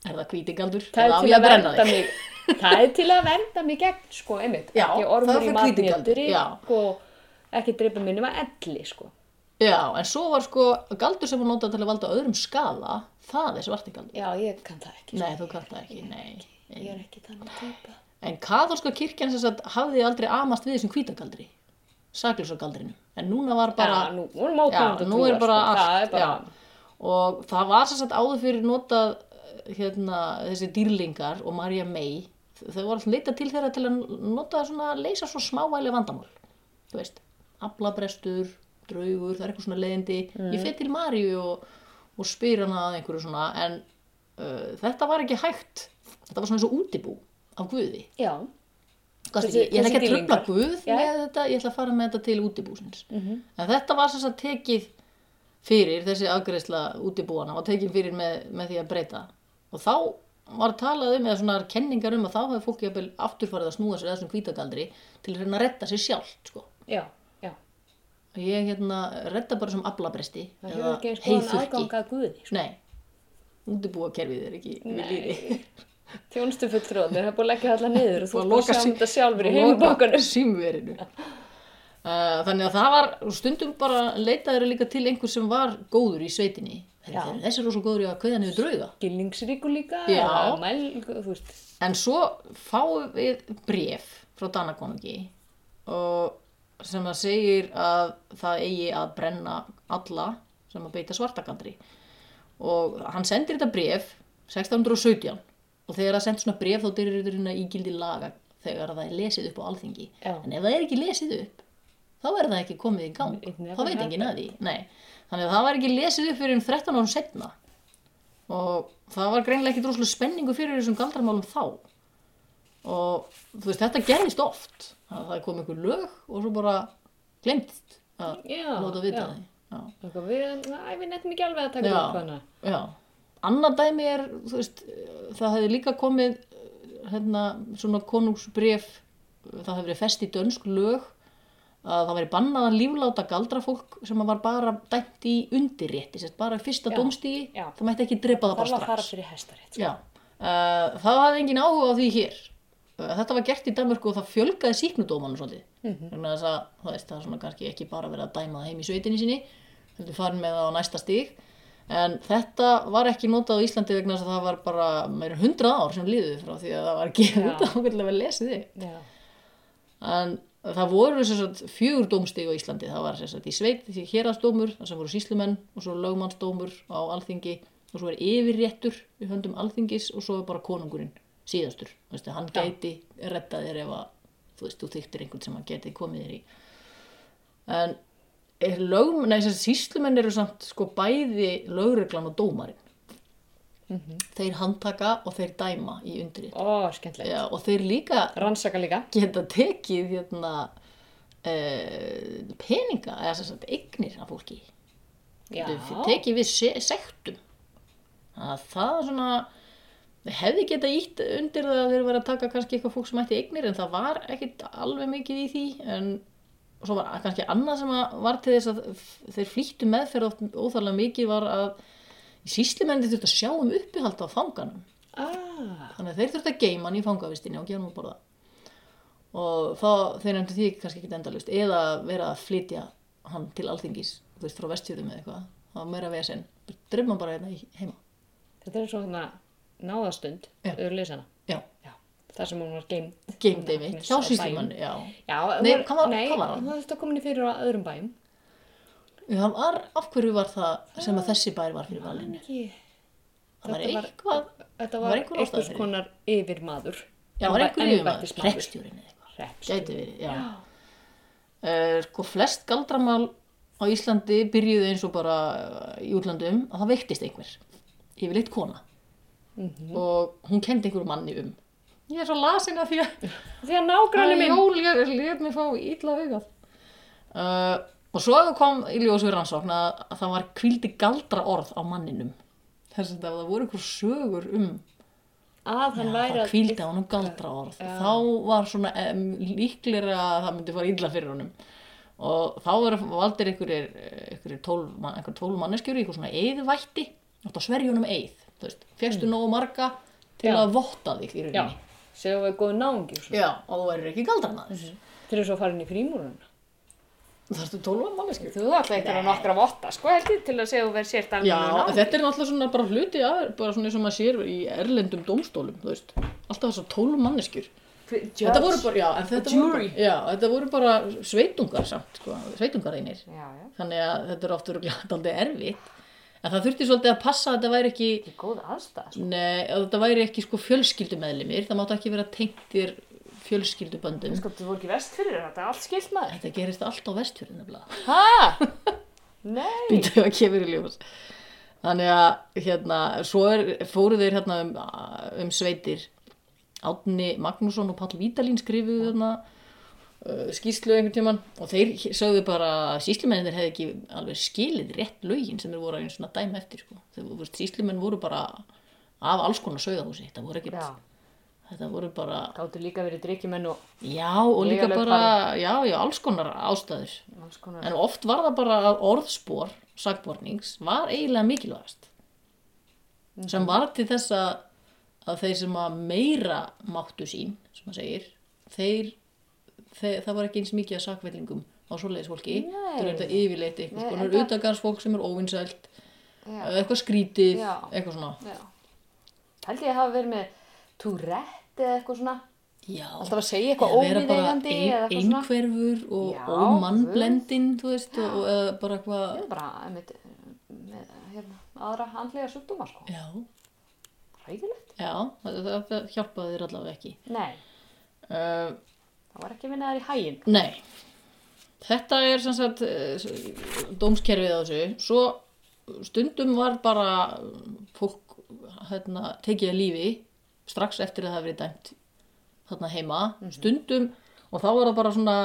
er það hvítigaldur? Það er til að vernda mig. Það er til að vernda mig gegn sko, einmitt. Já, ekki er í já. og ekki dreipa minni maður elli sko. Já, en svo var sko galdur sem var notað til að valda öðrum skada, það er svartigaldur. Já, ég kann það ekki. Nei, þú kannt það ekki, nei. Ég er ekki þannig típa. En kaþólska kirkjan sem sagt hafði aldrei amast við þessum hvítagaldri, sakljósagaldrinu. En núna var bara... Já, nú Já, nú er bara sko. Það allt, er bara. Og það var sem sagt áður fyrir notað hérna, þessi dýrlingar og Marja May, þau voru alltaf leita til þeirra til að nota svona, leysa svo smávæli vandamál. Þú veist, aflabrestur, draugur, það er eitthvað svona leiðindi. Ég fer til Marju og, og spyr hana að einhverju svona, en uh, þetta var ekki hægt. Þetta var svona eins og útibú af Guði. já. Þessi- ég ætla ekki að tröfla. Guð Já. með þetta, ég ætla að fara með þetta til útibúsins. Mhm. En þetta var sem sagt tekið fyrir, þessi afgreðsla útibúana var tekið fyrir með, með því að breyta. Og þá var talað um, eða svona kenningar um að þá hefði fólk jafnvel aftur farið að snúa sér að þessum hvítagaldri til að að retta sér sjálft, sko. Já, já. Og ég hérna retta bara sem aflabresti Það hefur ekki góðan aðgang að guði. Sko. Nei, útibúakerfið er ekki við líði. Þjónustu fulltróðnir, það er búið að leggja allar niður og þú er búið að sjá þetta sjálfur í heimabankanum. símverinu uh, þannig að það var stundum bara leitaður líka til einhver sem var góður í sveitinni þessi er rosa góður í að kveða niður drauga Gilningsríku líka, Já. mæl, þú veist. en svo fáum við bref frá Danakonungi og sem að segir að það eigi að brenna alla sem að beita svartakandri og hann sendir þetta bref 1617 og þegar það sendir svona bref þá dyrir þetta hérna í gildi laga þegar það er lesið upp á alþingi. Já. en ef það er ekki lesið upp þá er það ekki komið í gang. Þá veit enginn að því. Nei. þannig að það var ekki lesið upp fyrir um 13 árum setna og það var greinlega ekki droslega spenningu fyrir þessum galdramálum þá. Og þú veist þetta gerðist oft. Að það kom einhver lög og svo bara glemtist að Já, láta vita já. því. Við, við nettum ekki alveg að taka upp hana. Já, annað dæmi er, veist, það hefði líka komið hérna svona konungsbref, það hefði verið fest í dönsk lög að það væri bannað að lífláta galdrafólk sem var bara dæmt í undirrétti, bara fyrsta já. það mætti ekki drepa það Það bara var að fara strax. fyrir hestarétt. Sko. Uh, það hafði engin áhuga á því hér. Uh, þetta var gert í Danmörku og það fjölgaði síknudómanu svolítið. Mm. -hmm. það, það er svona kannski ekki bara verið að dæma það heim í sveitinni sinni, heldur farin með það á næsta stíg. En þetta var ekki notað á Íslandi vegna þess að það var bara meira hundrað ár sem liðið frá því að það var gefið Já. út á hvernig við lesið þig. En það voru sagt, fjögur dómstig á Íslandi. Það var sagt, í sveit, því hérastómur, það sem voru síslumenn og svo lögmannsdómur á alþingi og svo er yfirréttur í höndum alþingis og svo er bara konungurinn síðastur. Þú Veist, hann gæti rettað þér ef að þú veist, þú þyktir einhvern sem hann geti komið þér í. En er lög, nei, sem sagt, síslumenn eru samt sko bæði lögreglan og dómarinn. Þeir handtaka og þeir dæma í. Ó, skemmtilegt. Já, og þeir líka Rannsaka líka. geta tekið hérna uh, peninga eða sem sagt eignir af fólki. Getur tekið við se sektum að það er svona hefði geta ítt undir það að þeir vera að taka kannski eitthvað fólk sem ætti eignir en það var ekkit alveg mikið í því en svo var kannski annað sem var til þess að þeir flýttu meðferð óþarlega mikið var að síslimenni þurfti að sjá um uppihald á fanganum. Ah, þannig að þeir þurfti að geima hann í fangavistinni og gefa hann að borða. Og þá þeir nefndu því kannski ekki endalust eða vera að flytja hann til alþingis þú veist frá vestfjörðum eða eitthvað. Það var meira vesen, drifma bara hérna í- heima. Þetta er svona náðastund, auður lesana. já, Já. Það sem hún var geim. geimt einmitt, hjá síslumann já, Já, Nei, var, hvað var- nei, hvað var hann? hún hafði þetta komin í fyrir á öðrum bæjum. Já, var, af hverju var það sem að þessi bær var fyrir valinu það var var- eitthvað Þetta var var því. konar yfirmaður. Já, Hann var var einhver yfirmaður, embættismaður. hreppstjórin eða eitthvað. Hreppstjóri. Gæti verið, já. Uh, sko, flest galdramál á Íslandi byrjuðu eins og bara uh, í útlandum að það veiktist einhver. Yfirleitt kona. Mhm. Og hún kendi einhverju manni um. Ég er svo lasin af því að Því að nágranni minn. Jól, ég lef mig fá illa hugað. Uh, og svo kom í ljós við rannsókn að, að það var kvildi galdra orð á manninum. Þess að það voru einhver sögur um Að hann væri að... kvildi á honum galdra orð. Þá var svona um, líklega að það myndi fara illa fyrir honum. Og þá voru valdir einhverjir, einhverjir man- einhver í eitthvað svona eðvætti. Þetta sverja honum veist, fegstu nógu marga til Já. að votta þig í Já, rauninni. segjum við góðu náungi og svona. Já, og þú verður ekki galdranaður. Til þess að fara inn í frímúruna. Það ertu tólf manneskjur. Þú ætla eitthvað að nokkra votta, sko held ég, til að segja þú verð sért alveg Já, þetta er náttúrulega svona bara hluti af, bara svona eins og maður sér í erlendum dómstólum, þú veist, alltaf þessar tólf manneskjur. Þetta voru bara, já, þetta voru já, þetta voru bara sveitungar samt, sko, sveitungar einir. Já, já, Þannig að þetta er oft verið aldrei erfitt. En það þurfti svolítið að passa að þetta væri ekki, þetta aðstæð, sko. nei, að þetta væri ekki sko fjölskyldumeðlimir, það máttu ekki vera tengtir fjölskylduböndum. Sko, þú voru ekki vest fyrir þetta, er allt skilt maður. Þetta gerist allt á nefnilega. Hæ? Nei. býta að kemur í ljós þannig að hérna er, fóru þeir hérna um, um sveitir Átni Magnússon og Pall Vítalín skrifuðu þarna skýslu einhvern tíman og þeir sögðu bara að síslumennir hefði ekki alveg skilið rétt lögin sem þeir voru að einu svona dæma eftir sko. þeir voru, bara af alls konar sögðahúsi þetta voru ekkert, Já, þetta voru bara gáttu líka verið drikkjumenn og já og líka bara já, já, alls konar ástæður alls konar. En oft var það bara orðspor sagbornings var eiginlega mikilvægast. Sem var til þess að þeir sem að meira máttu sín, sem maður segir, þeir, þeir, það var ekki eins mikið að sagvellingum á svoleiðis fólki. Það er þetta yfirleitt eitthvað Nei, skonar þetta- utagarsfólk sem er óvinsælt, eitthvað skrítið, Já. eitthvað svona. Held ég að hafa verið með Tourette eða eitthvað svona. Já. Alltaf að segja eitthvað ein- eða eitthvað svona. einhverfur og ómannblendin, þú veist, og, og eða bara eitthvað, bara einmitt, með hérna, aðra handlega sjúkdóma, sko. já, Ræðilegt. já, það, það, það hjálpaði þér allavega ekki. Nei, Uh, það var ekki að vinna þær í hæginn. Nei, þetta er sem sagt eh, dómskerfið á þessu. Svo stundum var bara fólk hérna, tekið að lífi strax eftir að það verið dæmt þarna heima. Stundum, og þá var það bara svona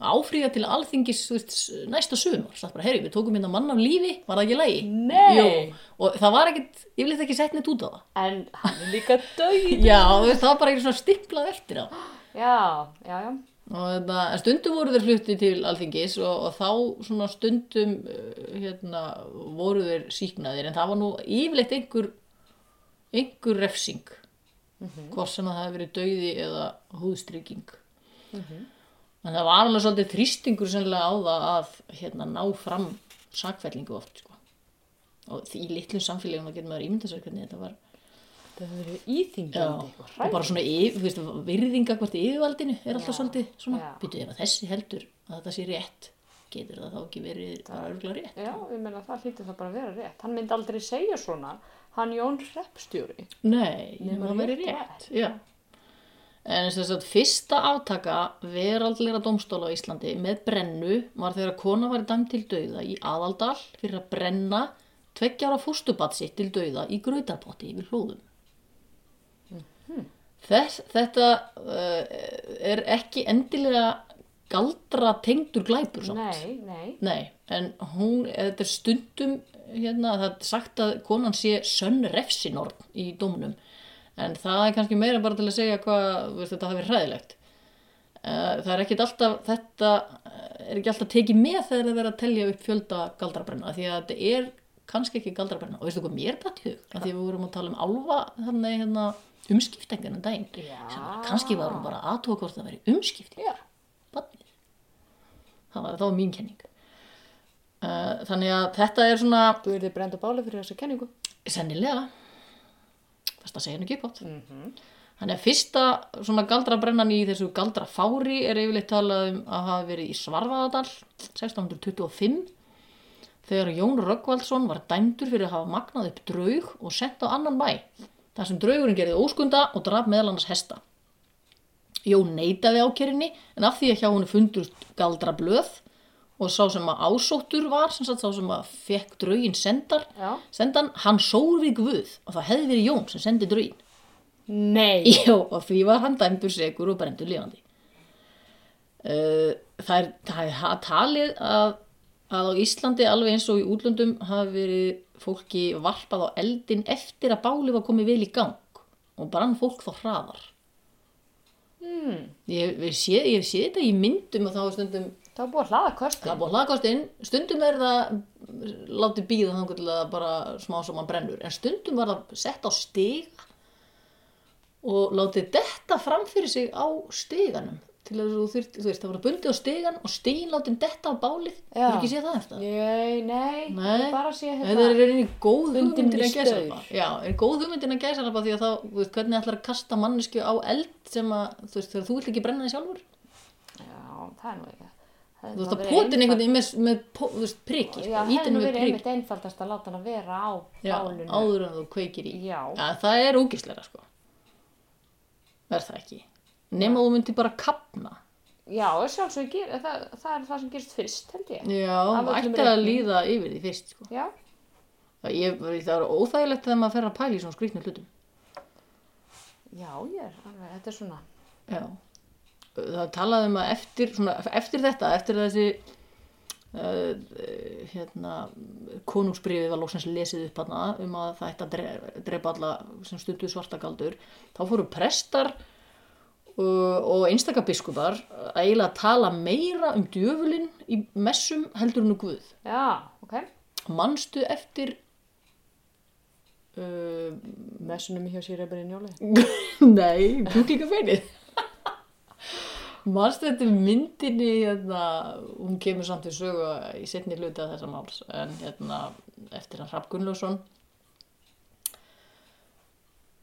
áfríða til alþingis veist, næsta sumar. Það bara, herri, við tókum hérna mann af lífi, var það ekki lægi? Nei. Jú, og það var ekkit, ég vil þetta ekki sett neitt út á það. En hann er líka döið. Já, það var bara eitthvað svona stiplað eftir það. Já, já, já. Og þetta, en stundum voru þeir flutti til alþingis og, og þá svona stundum uh, hérna, voru þeir síknaðir en það var nú yfirleitt einhver, einhver refsing hvort sem að það hefði verið dauði eða húðstrygging en það var alveg svolítið þrýstingur sennilega á það að hérna, ná fram sakfellingu oft sko. og í litlum samfélagum að geta maður ímynda sér hvernig þetta var Það Já, íþingjandi og og bara svona yf, virðinga hvort yfirvaldinu er alltaf svolítið svona, já. byrju ef að þessi heldur að þetta sé rétt, getur það þá ekki verið bara örgulega rétt. Já, ég meina það hlýtur það bara að vera rétt. Hann myndi aldrei segja svona, hann Jón Hreppstjóri. Nei, það verið rétt rétt, já. En þess að fyrsta átaka veraldleira dómstóla á Íslandi með brennu var þegar kona var dæmt til dauða í aðaldal fyrir að brenna tveggjára fóstubat sitt til dauða í grautarpotti yfir hlóðum. Þess, þetta uh, er ekki endilega galdra tengdur glæpur samt. Nei, nei. Nei, en hún, þetta er stundum, hérna, það er sagt að konan sé sönn refsinorn í dómunum. En það er kannski meira bara til að segja hvað, veist, þetta hafi hræðilegt. Eh, Það er ekkit alltaf, þetta eh, er ekki alltaf tekið með þegar það verið að telja upp fjölda galdrabrenna. Því að þetta er kannski ekki galdrabrenna. Og veistu hvað mér í hug? Því við vorum að tala um álfa, þannig, hérna, umskiptengan en daginn. Sem að kannski var hún bara aðtóa hvort það Já. barnið. Það var, það var mín kenning. Uh, þannig að þetta er svona Þú er þið brend á báli fyrir þessa kenningu. sennilega fast að segja henni ekki upp átt. Mm Þannig að fyrsta svona galdrabrennan í þessu galdrafári er yfirleitt talað um að hafa verið í Svarfaðadal 1625 þegar Jón Röggvaldsson var dæmdur fyrir að hafa magnað upp draug og sendt á annan bæ þar sem draugurinn gerði óskunda og draf meðal annars hesta. Jón neitaði ákerinni en af því að hjá henni fundust galdra blöð og sá sem að ásóttur var, sem sagt sá sem að fekk draugin sendar, Já. sendan, hann sór við guð og það hefði verið Jón sem sendi draugin. Nei. Já, og því var hann dæmdur segur og brendur lifandi. Uh, það, er, það er talið að, að á Íslandi alveg eins og í útlöndum hafi verið fólki varpað á eldin eftir að báli var komið vel í gang og brann fólk þá hraðar. Hmm. Ég hef séð, séð þetta í myndum og þá er stundum Það var búið að hlaða er búið að hlakast inn, stundum er það látið býða þannig að bara smá sem hann brennur, en stundum var það sett á stiga og látið detta fram fyrir sig á stiganum til að þú þurft, þú veist, það var bundið á stigan og stigin látið detta á bálið þú ekki séð það eftir það? Nei, nei, bara sé Þetta hérna. er rauninni góð hugmyndin að gæsa. Já, er góð hugmyndin að gæsa því að þá, þú veist, hvernig ætlar að kasta mannesku á eld sem að, þú veist, þegar þú vilt ekki brenna þig sjálfur Já, það er nú ekki. Það þú veist, að potin einhvern veginn með, með, þú veist, priki, Já, sko, hefði ítinu nú verið einmitt einfaldast að láta hann vera á bálinu. Nema þú myndir bara kapna Já, sjálfsög, það, það er það sem gerist fyrst, held ég. já, ætti að líða yfir því fyrst sko. Já, ég, það er óþægilegt þegar maður fer að pæla í svona skrýtnu hlutum já, ég er alveg, þetta er svona. já það talaði um að eftir, svona, eftir þetta eftir þessi uh, hérna konungsbrífið var lóksins lesið upp hana um að það ætti að dre- drepa alla sem stundu svartagaldur þá fóru prestar og, og einstaka biskupar að eiginlega tala meira um djöfulinn í messum heldur en um Guð. Já, ok. manstu eftir uh, Messunum hjá sér er bara í njóli. Nei, kjúklingafeinið Manstu þetta myndinni hérna, hún kemur samt við sögu í setni hluti af þessa máls en hérna, eftir hann Hrafn Gunnlaugsson.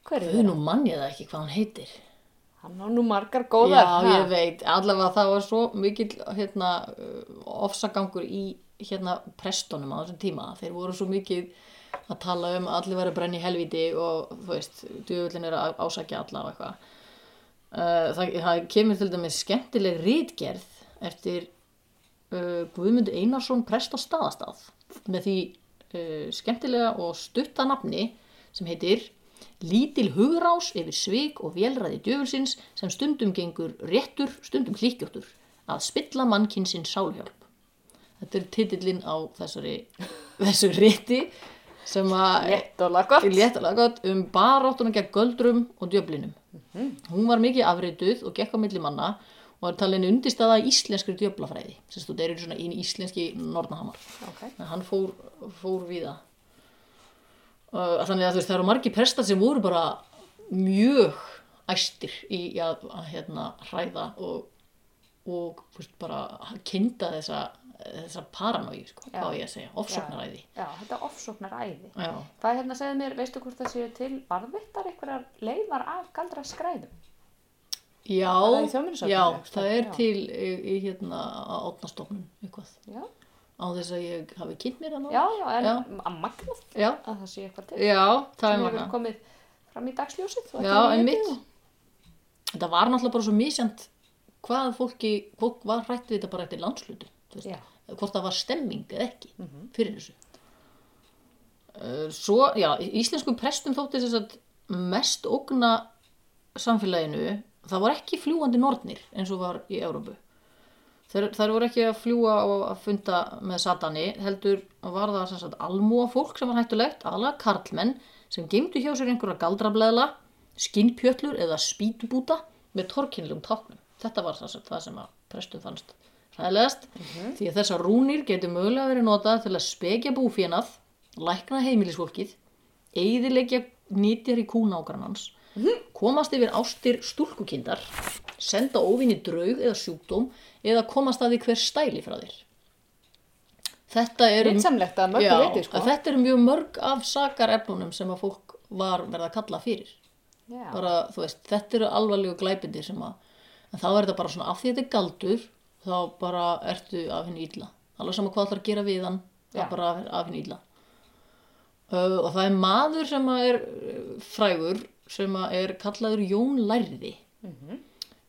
Hver er Þau nú mann ég það ekki hvað hann heitir Hann á nú margar góðar. Já, ég veit, allavega það var svo mikill hérna, uh, ofsagangur í hérna prestunum á þessum tíma. Þeir voru svo mikið að tala um að allir væri að brenna í helviti og þú veist, djöfullin er að ásækja alla og eitthvað. Uh, það, það kemur til dæmis skemmtileg rítgerð eftir uh, Guðmund Einarsson prest á staðastað með því uh, skemmtilega og stutta nafni sem heitir Lítil hugrás yfir svik og vélræði djöfulsins sem stundum gengur réttur, stundum klíkjóttur að spilla mannkinsins sálhjálp. Þetta er titillinn á þessari, þessu rétti sem að Létt og lagott. léttalega gott um baráttuna gegn göldrum og djöflinum. Hún var mikið afrituð og gekk á milli manna og er talin undirstaða í íslenskri djöflafræði. Sérst, þetta er svona í íslenski nornahamar. Ok. Þannig að hann fór, fór við það. Þannig að þú veist, það eru margir prestar sem voru bara mjög æstir í að, að hérna, hræða og, og veist, bara kynda þessa, þessa paranói, sko, Já. hvað ég að segja, ofsóknaræði. Já, þetta er ofsóknar æði. Já. Hvað hérna segði mér, veistu hvort það séu til varðvittar einhverjar leifar af galdra skræðum? Já, það já, það er Já. til í, í hérna átnastofnun eitthvað Já, á þess að ég hafi kynnt mér hann já, já, en Já. að magnað já, að það sé eitthvað til. já, það sem er hefur magna komið fram í dagsljósið. Já, en mitt þetta var náttúrulega bara svo misjant hvað fólki, fólk var hrætt við þetta bara eftir landslutu hvort það var stemming eða ekki fyrir þessu. Svo, já, íslenskum prestum þótti þess að mest ógna samfélaginu það var ekki fljúandi nornir eins og var í Európu þær voru ekki að fljúa og að funda með satani, heldur var það sem sagt almúa fólk sem var hættulegt, aðalega karlmenn sem geymdu hjá sér einhverja galdrableðla, skinnpjöllur eða spýtubúta með torkinnlegum táknum. Þetta var sem, það sem að prestum fannst ræðilegast, því að þessar rúnir getur mögulega verið notað til að spekja búfénað, lækna heimilisfólkið, eigðilegja nýtjar í kúnágranans, komast yfir ástir stúlkukindar, senda óvinni draug eða sjúkdóm eða komast að því hver stæli frá þér. Þetta eru, viti, sko. eru mjög mörg af sakarefnunum sem að fólk var verið að kalla fyrir. Bara, veist, þetta eru alvarlegu glæpindir sem að, en þá er þetta bara svona, af því þetta er galdur, þá bara ertu af henni illa. Alveg sama hvað ætlar að gera við hann, þá Já. bara af henni illa. uh, og það er maður sem er frægur sem að er kallaður Jón Lærði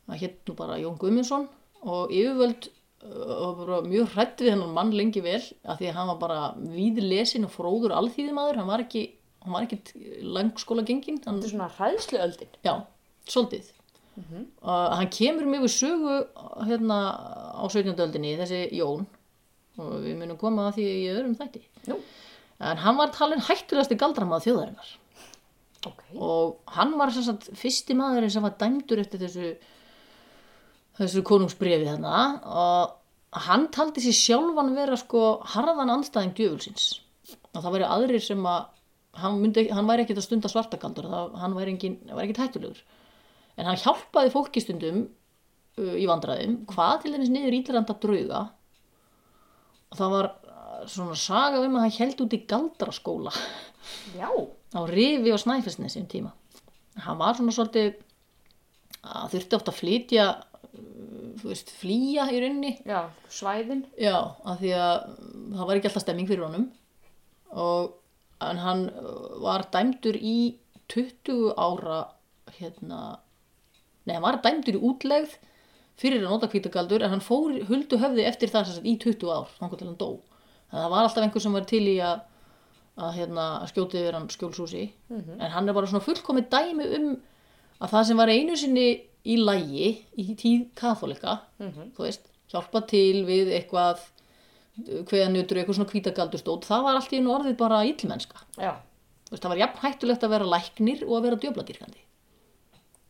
það hétt nú bara Jón Guðmundsson og yfirvöld og bara mjög hrætt við hennan mann lengi vel af því að hann var bara víðlesin og fróður alþýðimaður, hann var ekki hann var ekki langskóla gengin hann, Þetta er svona hræðsluöldin. já, svolítið. Uh, hann kemur mjög við sögu hérna á 17. öldinni þessi Jón. Og við munum koma að því í öðrum þætti. Nú, en hann var talin hættulegasti galdramað þjóðarinnar. Ok. og hann var sagt fyrsti maðurinn sem var dæmdur eftir þessu þessu konungsbrefi þarna og hann taldi sér sjálfan vera sko harðan andstæðing djöfulsins. Og það væri aðrir sem að hann, myndi, hann væri ekkert að stunda svartakaldur það, hann væri, ekkert hættulegur. En hann hjálpaði fólki stundum uh, í vandræðum hvað til dæmis niður ítliranda drauga. Og það var uh, svona saga um að hann held út í galdraskóla. Já, á Rifi og Snæfellsnesi um tíma. Hann var svona svolítið að þurfti oft að flytja, veist, flýja í rauninni. já, svæðin. Já, af því að mm, það var ekki alltaf stemming fyrir honum. Og, hann uh, var dæmdur í 20 ára, hérna, nei, hann var dæmdur í útlegð fyrir að nota hvítagaldur en hann fór huldu höfði eftir það sagt, í 20 ár, þannig til hann dó. Þannig að það var alltaf einhver sem var til í að að hérna, að skjóti yfir hann skjólshúsi en hann er bara svona fullkomið dæmi um að það sem var einu sinni í lægi í tíð katholika þú veist, hjálpa til við eitthvað hveða njötur eitthvað svona hvítagaldustótt það var allt í einu orðið bara veist, það var jafn hættulegt að vera læknir og að vera djöfladýrkandi.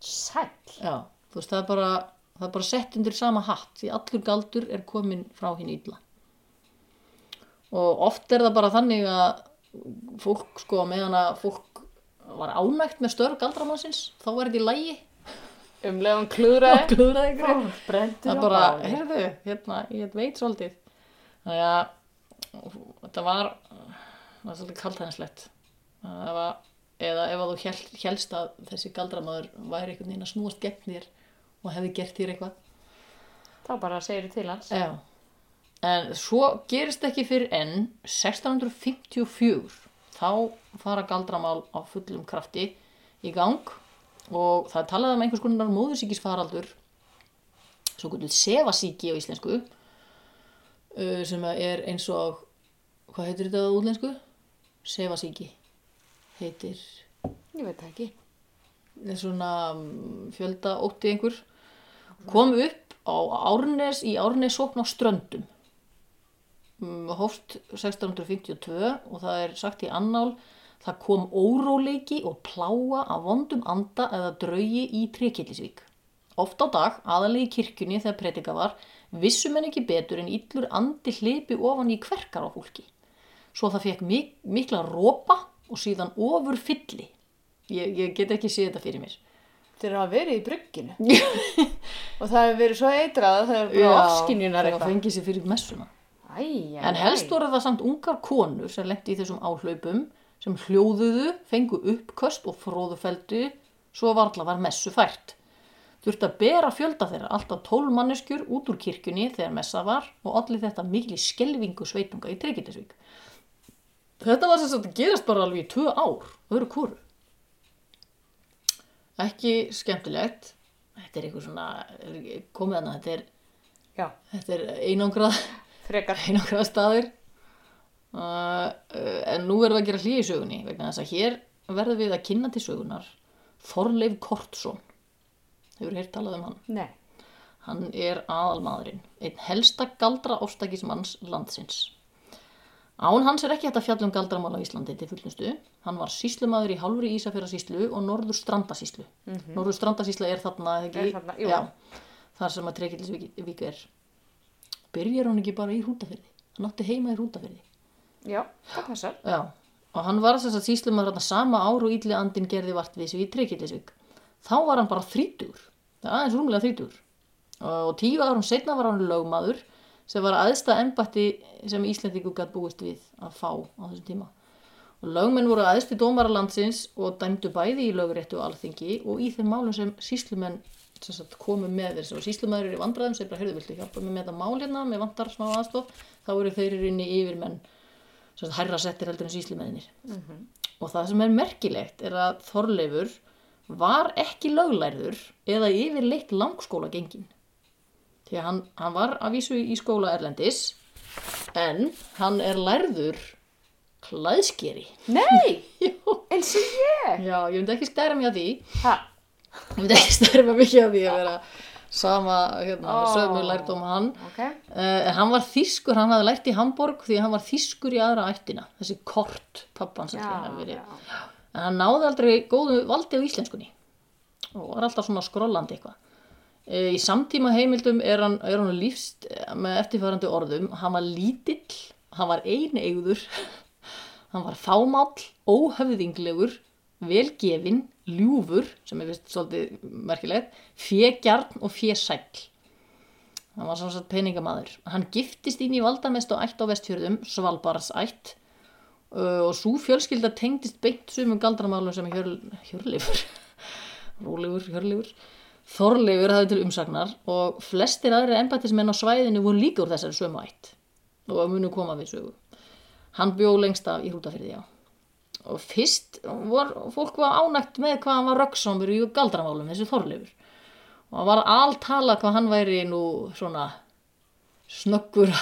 Sæll. já, þú veist, það er bara það er bara sett undir sama hatt því allur galdur er komin frá hinn illa. Og oft er það bara þannig að fólk sko meðan að fólk var ánægt með störf galdramannsins þá var þetta í lægi Um leiðan klúðraði. klúðraði ykkur það bara, heyrðu, hérna, ég veit svolítið. Þannig að þetta var það var svolítið kaltæðinslegt eða ef að þú hel, helst að þessi galdramaður væri einhvern veginn að snúast gegn þér og hefði gert þér eitthvað. Þá bara segir til hans. Já. En svo gerist ekki fyrir enn 1654 þá fara galdramál á fullum krafti í gang og það er talað um einhvers konar móðursíkisfaraldur svo kvöldur sefasíki á íslensku uh, sem er eins og hvað heitir þetta á útlensku? Sefasíki heitir Ég veit ekki. svona mm, fjölda ótti einhver kom upp á Árnes í Árnes sókn á Ströndum Mm, hófst 1652 og það er sagt í annál það kom óróleiki og pláa af vondum anda eða draugi í Trekillisvík. Oft á dag, aðalegi í kirkjunni þegar predika var, vissum en ekki betur en illur andi hlipi ofan í kverkar á fólki. Svo það fekk mik mikla rópa og síðan ofur fylli. Ég, ég get ekki séð þetta fyrir mér. Þeir hafa verið í brugginu. og það hefur verið svo eitrað að það er bara ofskinjunar það eitthvað. fengið sér fyrir messuna. Æ, æ, En helst voru það samt ungar konur sem lendi í þessum áhlaupum sem hljóðuðu, fengu uppköst og fróðufeldu svo varla var messu fært. Þurfti að bera fjölda þeirra alltaf tól manneskjur út úr kirkjunni þegar messa var og allir þetta mikli skelvingu sveitunga í Tryggindisvík. Þetta var sem sagt gerast bara alveg í tvö ár, öðru kóru. Ekki skemmtilegt. Þetta er eitthvað svona, komið hana, þetta er, þetta er einangrað frekar. einangraða staðir uh, en nú verðum við að gera hlýja í sögunni vegna þess að hér verðum við að kynna til sögunar Þorleif Kortsson. Hefur heyrt talað um hann? Nei. hann er aðalmaðurinn einn helsta galdra ofstækismanns landsins. Án hans er ekki hægt að fjalla um galdramál á Íslandi til fullnustu hann var síslumaður í hálfri Ísafjörðasíslu og norður strandasíslu norður strandasísla er þarna. Er þarna. Já, þar sem að Trekillisvík er. Byrjar hún ekki bara í hrútafyrði hann átti heima í hrútafyrði Já, það passar. já, og hann var þess að síslumar þarna sama ár og ítli andin gerði vart við sig í Trekillisvík þá var hann bara þrítugur það er aðeins rúmlega þrítugur. Og tíu árum setna var hann lögmaður sem var aðsta embætti sem Íslendingu gætt búist við að fá á þessum tíma. Og lögmenn voru aðsti dómara landsins og dæmdu bæði í lögréttu og alþingi og í þeim málum sem síslumenn sagt, komu með þess og síslumæður er í vandræðum sem bara, heyrðu, viltu hjálpa mér með þetta mál hérna, með vantar smá aðstof þá eru þeir inni yfirmenn sagt hærra settir heldur en síslimeðinir og það sem er merkilegt er að Þorleifur var ekki löglærður eða yfirleitt langskóla gengin því að hann, hann var að vísu í skóla Erlendis en hann er lærður klæðskeri. Nei, eins og ég. já, ég myndi ekki stæra mig að því. Ha, ég myndi ekki stæra mig mikið að því að vera sama, hérna, Ó. sömu lærdóm og hann. ok. Uh, hann var þýskur, hann hafði lært í Hamburg því hann var þýskur í aðra ættina. Þessi kort pappan sem hann hefði verið. en hann náði aldrei góðu valdi á íslenskunni. Og var alltaf svona skrollandi eitthvað. Uh, í samtíma heimildum er hann, er hann lífst eh, með eftirfærandi orðum. Hann var lítill, hann var eineigður hann var fámáll óhöfðinglegur velgefin, ljúfur sem er vist svolítið merkilegt fjegjarn og fjesæll hann var svona sagt peningamaður. Hann giftist inn í valdamest og ætt á vestfjörðum Svalbards ætt uh, og svo fjölskylda tengdist beint sumum galdramálum sem hjör, Hjörleifur Róleifur, Hjörleifur Þorleifur hafði til umsagnar og flestir aðri embættismenn á svæðinu voru líka úr þessari sömu ætt og munu koma við sögu. Hann bjó lengst af í hrútafyrði já og fyrst var fólk var ánægt með hvað hann var röggsamur í galdramálum þessi Þorleifur. Og hann var alltala hvað hann væri nú svona snöggur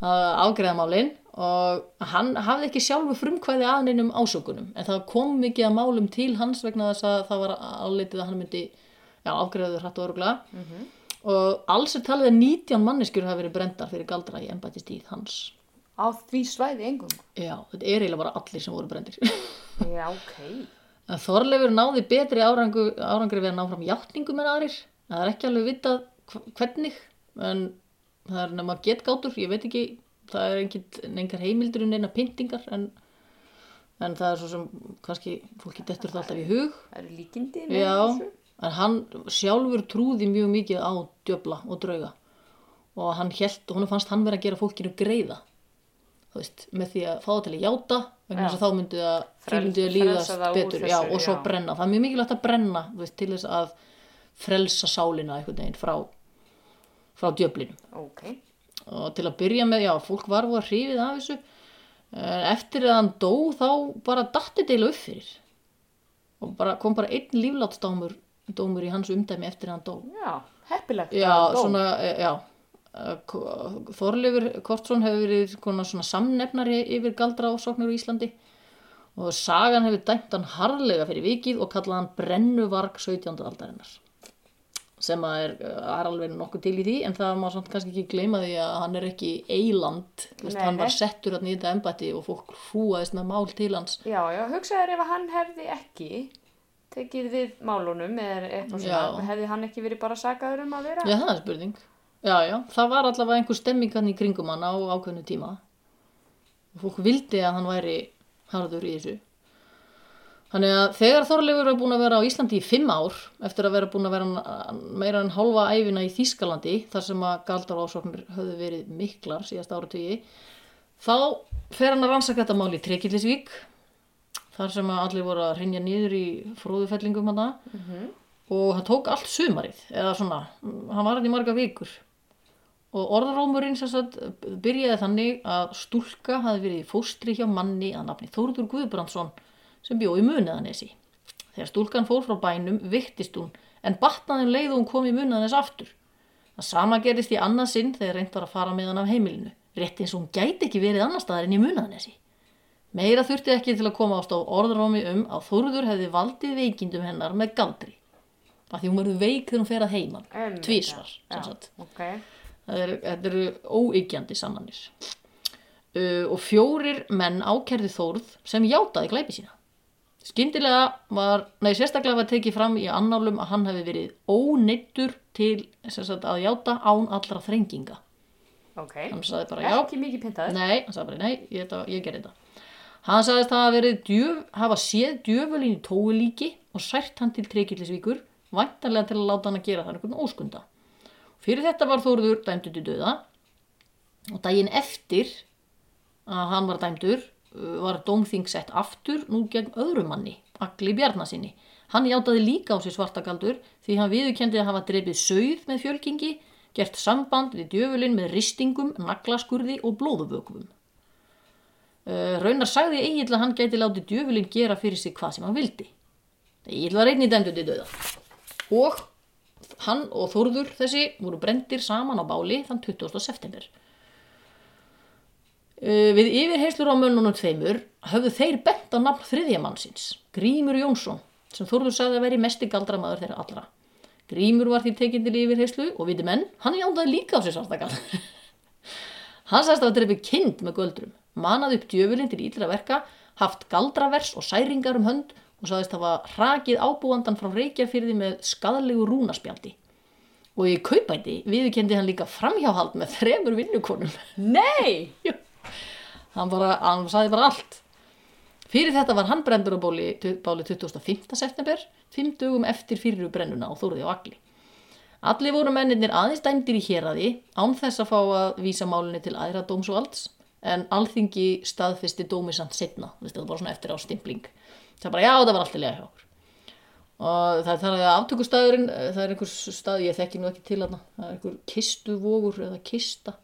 að afgreða málin. Og hann hafði ekki sjálfu frumkvæði að neinum ásökunum en það kom mikið að málum til hans vegna þess að það var álitið að hann myndi já, afgreðaður hrætt og öruglega og alls er talið að 19 manneskjur hafi verið brendar fyrir galdra í embættistíð hans Á því svæði engum. já, þetta er eiginlega bara allir sem voru brendir Já, ok. En Þorleifur náði betri árangu, árangri við að ná fram játningum en aðrir. Það er ekki alveg vitað hv- hvernig, en það er nema getgátur, ég veit ekki, það er engar heimildur um neina pyntingar, en, en það er svo sem kannski fólki dettur það alltaf í hug. Það eru líkindi en hann sjálfur trúði mjög mikið á djöfla og drauga og hann held, hann fannst hann vera að gera fólkinu greiða. Þú veist, með því að fá það til að játa vegna Já. þess að þá myndi það, því það frelsa líðast betur já, þessu, og svo já. brenna. Það er mjög mikilvægt að brenna þú veist, til þess að frelsa sálina einhvern veginn frá, frá djöflinum. Ok. Og til að byrja með, já, fólk var að hrifið af þessu. Eftir að hann dó þá bara datti deila upp fyrir. Og bara, kom bara einn líflátsdómur dómur í hans umdæmi eftir að hann dó. Já, heppilegt. Já, að svona, e, já Þorleifur Kortsson hefur verið svona, svona samnefnari yfir galdra ásóknir á Íslandi og sagan hefur dæmt hann harðlega fyrir vikið og kallað hann brennuvarg 17. aldarinnar sem er, er alveg nokkuð til í því en það má samt kannski ekki gleyma því að hann er ekki eiland, hann var settur í þetta embætti og fólk hrúaðist með mál til hans Já, já, hugsaður ef hann hefði ekki tekið við málunum eða eitthvað svona, hefði hann ekki verið bara sagaður um að vera? Já, það er spurning. Já, já, það var allavega einhver stemming hann í kringum hann á ákveðnu tíma. Og fólk vildi að hann væri harður í þessu. Þannig að þegar Þorleifur er búin að vera á Íslandi í fimm ár, eftir að vera búin að vera meira en hálfa æfina í Þýskalandi, þar sem að galdar ásóknir höfðu verið miklar síðast áratugi, þá fer hann að rannsaka þetta mál í Trekillisvík, þar sem að allir voru að hreinja niður í fróðufellingum hann og hann tók allt sumarið eða svona, hann var hann í marga vikur og orðarómurinn sem sagt byrjaði þannig að stúlka hafi verið fóstri hjá manni að nafni Þórður Guðbrandsson sem bjó í muniðanesi þegar stúlkan fór frá bænum viktist hún en batnaði leið og hún kom í muniðanes aftur. Það sama gerist í annað sinn þegar reynd var að fara með hann af heimilinu rétt eins og hún gæti ekki verið annar staðar en í muniðanesi meira þurfti ekki til að koma ást á orðarómi um að Þórður hefði valdið veikindum hennar með galdri. Af því hún verður veik þegar hún fer að Einmitt, tvísvar sem sagt. Ok, Það er, þetta eru óyggjandi sannanir uh, og fjórir menn ákerði Þórð sem játaði glæpi sína skyndilega var, nei sérstaklega var tekið fram í annálum að hann hefði verið óneittur til sagt, að játa án allra þrenginga ok. hann sagði bara já, Ekki mikið pyntaður. Nei, hann sagði bara, nei, ég, þetta, ég gerði þetta. Hann sagðist hafa verið djöf, hafa séð djöfulinn í tóulíki og sært hann til treykillisvíkur, væntanlega til að láta hann að gera það einhvern óskunda. Fyrir þetta var Þórður dæmdur til döða og daginn eftir að hann var dæmdur uh, var dómþing sett aftur nú gegn öðrum manni, Agli Bjarnasinni. Hann játaði líka á sér svartakaldur því hann viðurkendi að hafa drepið sauð með fjölkingi, gert samband við djöfulinn með ristingum, naglaskurði og blóðuvökvum. Uh, raunar sagði Egil að hann gæti látið djöfulinn gera fyrir sig hvað sem hann vildi. Egil var einnig dæmdur til döða. Og hann og Þórður þessi voru brendir saman á báli þann 20. september. Uh, við yfirheyslur á mönnunum tveimur höfðu þeir bent á nafn þriðjamannsins, Grímur Jónsson, sem Þórður sagði að veri mesti galdramaður þeirra allra. Grímur var því tekinn til yfirheyslu og viti menn, hann jándaði líka á sér svartakall. hann sagðist að hafa drefið kind með göldrum, manað upp djöfulinn til íllra verka, haft galdravers og særingar um hönd og sagðist hafa hrakið ábúandan frá reykjarfyrði með skadalegu rúnaspjaldi. Og í kaupæti viðkendi hann líka framhjáhald með þremur vinnukonum. Nei! Hann bara, hann sagði bara allt fyrir þetta var hann brendur á báli, báli 25. september fimm dögum eftir fyrir brennuna og þóruði á agli allir voru mennirnir aðeins dæmdir í héraði án þess að fá að vísa málinni til æðra dómsvalds en alþingi staðfisti dómi samt setna þetta var bara svona eftir á það bara já það var alltaf lega hjá okkur og það er talað að aftökustæðurinn það er einhver stað, ég þekki nú ekki til hana það er einhver kistuvogur eða kista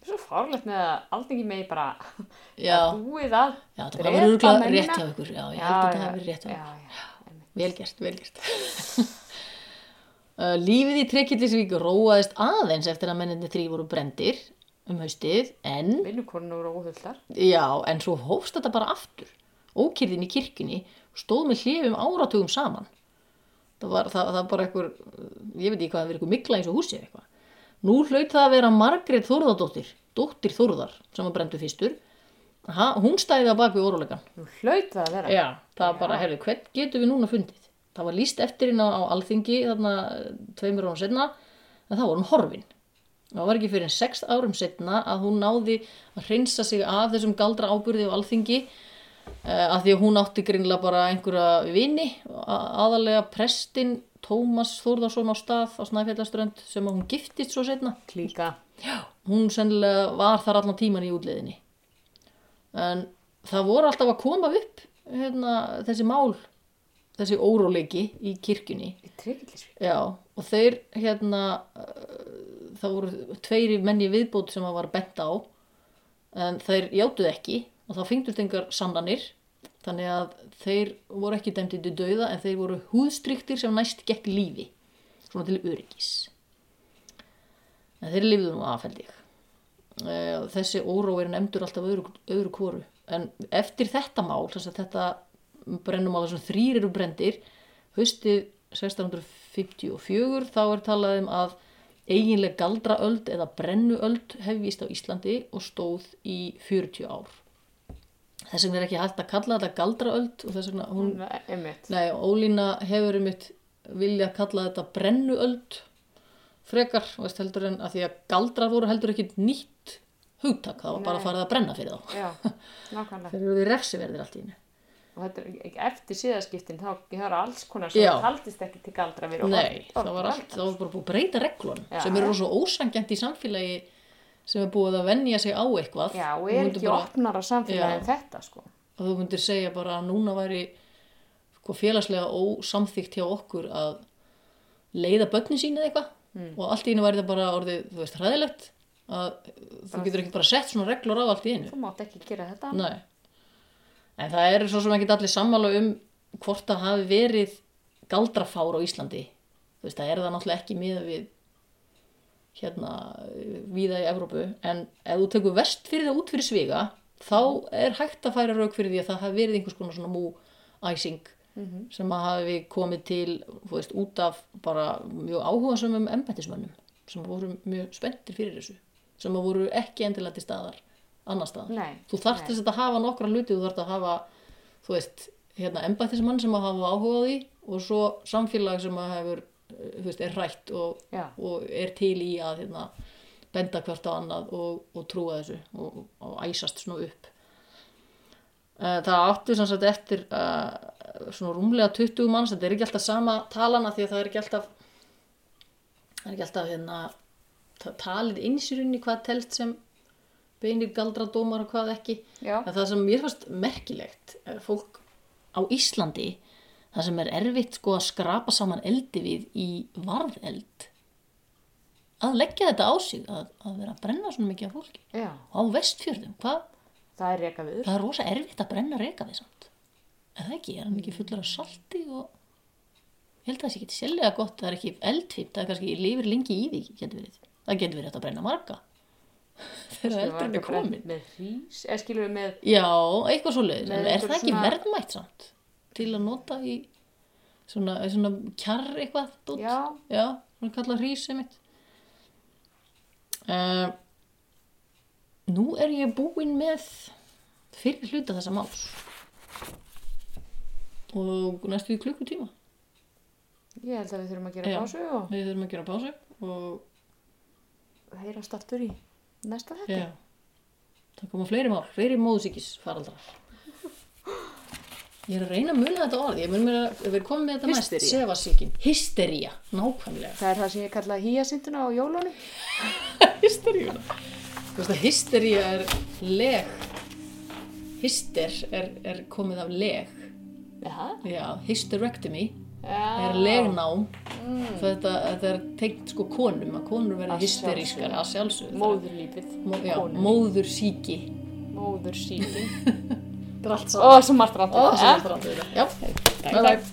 Svo fárlegt með að aldrei megi bara Já. að búið að Já, það var mennina. rétt hjá ykkur. Já, ég held að það verið rétt hjá já, ykkur. já, já. Vel gert, vel gert. Uh, Lífið í Trekillisvík róaðist aðeins eftir að menninni þrý voru brendir um haustið, en, Vinnukonur og óhuldar. já, en svo hófst þetta bara aftur. Ókyrðin í kirkjunni stóð með hlifum áratugum saman. Það var, það, það bara einhver, ég veit ekki hvað, það verið einhver mikla eins og húsið eitthvað. Nú hlaut það að vera Margrét Þórðardóttir, dóttir Þórðar, sem var brendu fyrstur. Ha, hún stæði að bak við órólegan. Hlaut það að vera. Já, það var bara, herðu, hvern getum við núna fundið? Það var líst eftir hérna á alþingi þarna eh, tveimur árum setna en var hún horfin. Það var ekki fyrir en sex árum setna að hún náði að hreinsa sig af þessum galdra ábyrði á alþingi að því að hún átti greinlega bara einhverja vini, aðalega prestin Tómas Þórðarsson á stað á Snæfjallaströnd sem hún giftist svo setna Klíka. hún sennilega var þar allan tíman í útleðinni en það voru alltaf að koma upp hérna, þessi mál þessi óróleiki í kirkjunni. Já, og þeir hérna uh, það voru tveiri menni viðbót sem að var bent á en þeir játuð ekki og þá fengdust engar sannanir þannig að þeir voru ekki dæmtið til dauða en þeir voru húðstryktir sem næst gekk lífi svona til öryggis. En þeir lifðu nú ég. Eh, þessi óró er nefndur alltaf öðru, öðru kvoru en eftir þetta mál þess að þetta brennumál þessum þrýr eru brendir haustið 1654 þá er talað um að eiginleg galdraöld eða brennuöld hefjist á Íslandi og stóð í 40 ár þess vegna er ekki hægt að kalla þetta galdraöld og þess vegna hún. Nei, Ólína hefur um mitt vilja kalla þetta brennuöld frekar, veist, heldur en að því að galdrar voru heldur ekki nýtt hugtak, það var bara Nei. farið að brenna fyrir þá. Já, nákvæmlega. Þeir eru við refsiverðir allt í henni. Og þetta er eftir síðaskiptin, þá það er alls konar Já. sem haldist ekki til galdra við. og Nei, það var allt, það var bara búið að breyta reglun Já. sem eru svo ósangjant í samfélagi sem er búið að venja sig á eitthvað. Já, og er ekki bara, opnara samfélagi Já. en þetta, sko. Og þú myndir segja bara að núna væri sko, félagslega ósamþygt hjá okkur að leiða börnin sín eða eitthvað Hmm. og allt í einu væri það bara orðið, þú veist, hræðilegt að þú getur ekki bara sett svona reglur á allt í einu. Þú mátt ekki gera þetta. Nei. En það er svo sem ekki allir sammála um hvort það hafi verið galdrafár á Íslandi. Þú veist, það er það náttúrulega ekki miða við hérna víða í Evrópu. En ef þú tekur vest fyrir það út fyrir sviga, þá er hægt að færa rauk fyrir því að það hafi verið einhvers konar svona mú-æsing sem að hafi komið til, veist, út af bara mjög áhugasumum embættismönnum sem voru mjög spenntir fyrir þessu. Sem voru ekki endilega til staðar annar staðar. Nei, Þú þarft þess að hafa nokkra hluti, þú þarft að hafa, þú veist, hérna embættismann sem að hafa áhuga á því og svo samfélag sem að hefur, veist, er hrætt og, og er til í að, hérna, benda hvert á annað og, og trúa þessu og, og æsast svona upp. Eh, Það áttu sem sagt eftir uh, svona rúmlega 20 manns, þetta er ekki alltaf sama talana því að það er ekki alltaf, það er ekki alltaf hérna, ta- talið eins í rauninni hvað telst sem beinir galdradómar og hvað ekki. Það sem mér fannst merkilegt, er fólk á Íslandi, það sem er erfitt sko að skrapa saman eldi við í varðeld, að leggja þetta á sig, að, að vera að brenna svona mikið af fólki. Já. Á vestfjörðum, hvað? Það er reka viður. það er rosa erfitt að brenna reka við samt er það ekki, er hann ekki fullur af salti og ég held að það sé ekki sérlega gott það er ekki eldfipt, það er kannski lifir lengi í því getur verið, það getur verið að brenna marga þegar eldurinn er komin Með hrís, eða skilur við með, já, eitthvað svo leiðis, en er það ekki verðmætt samt til að nota í svona, svona kjarr eitthvað dót? já, Já, svona kallað hrís sem mitt. Uh, nú er ég búinn með fyrir hluta þessa máls. Og næstu í klukkutíma. ég held að við þurfum að gera Já. pásu og Við þurfum að gera pásu og heyrast aftur í næsta þetta. já, það koma fleiri mál, fleiri móðsíkis faraldrar. Ég er að reyna að muna þetta orð, ég mun mér að við erum komið með þetta næst, Hystería. sefasíkin, hystería, nákvæmlega. Það er það sem ég kallaði hýjasinduna á jólunum. hysteríuna þú veist að hystería er leg hyster er, er komið af leg Já. já, hysterectomy Já. er legnám þetta, þetta er tengt sko konum að konur verða hysterískar að sjálfsögðu Móðurlífið. Mó, já, móður síki Móður síkin. Det er alt sånn. Å, så margt rart. Å, så. Ja. Takk, takk.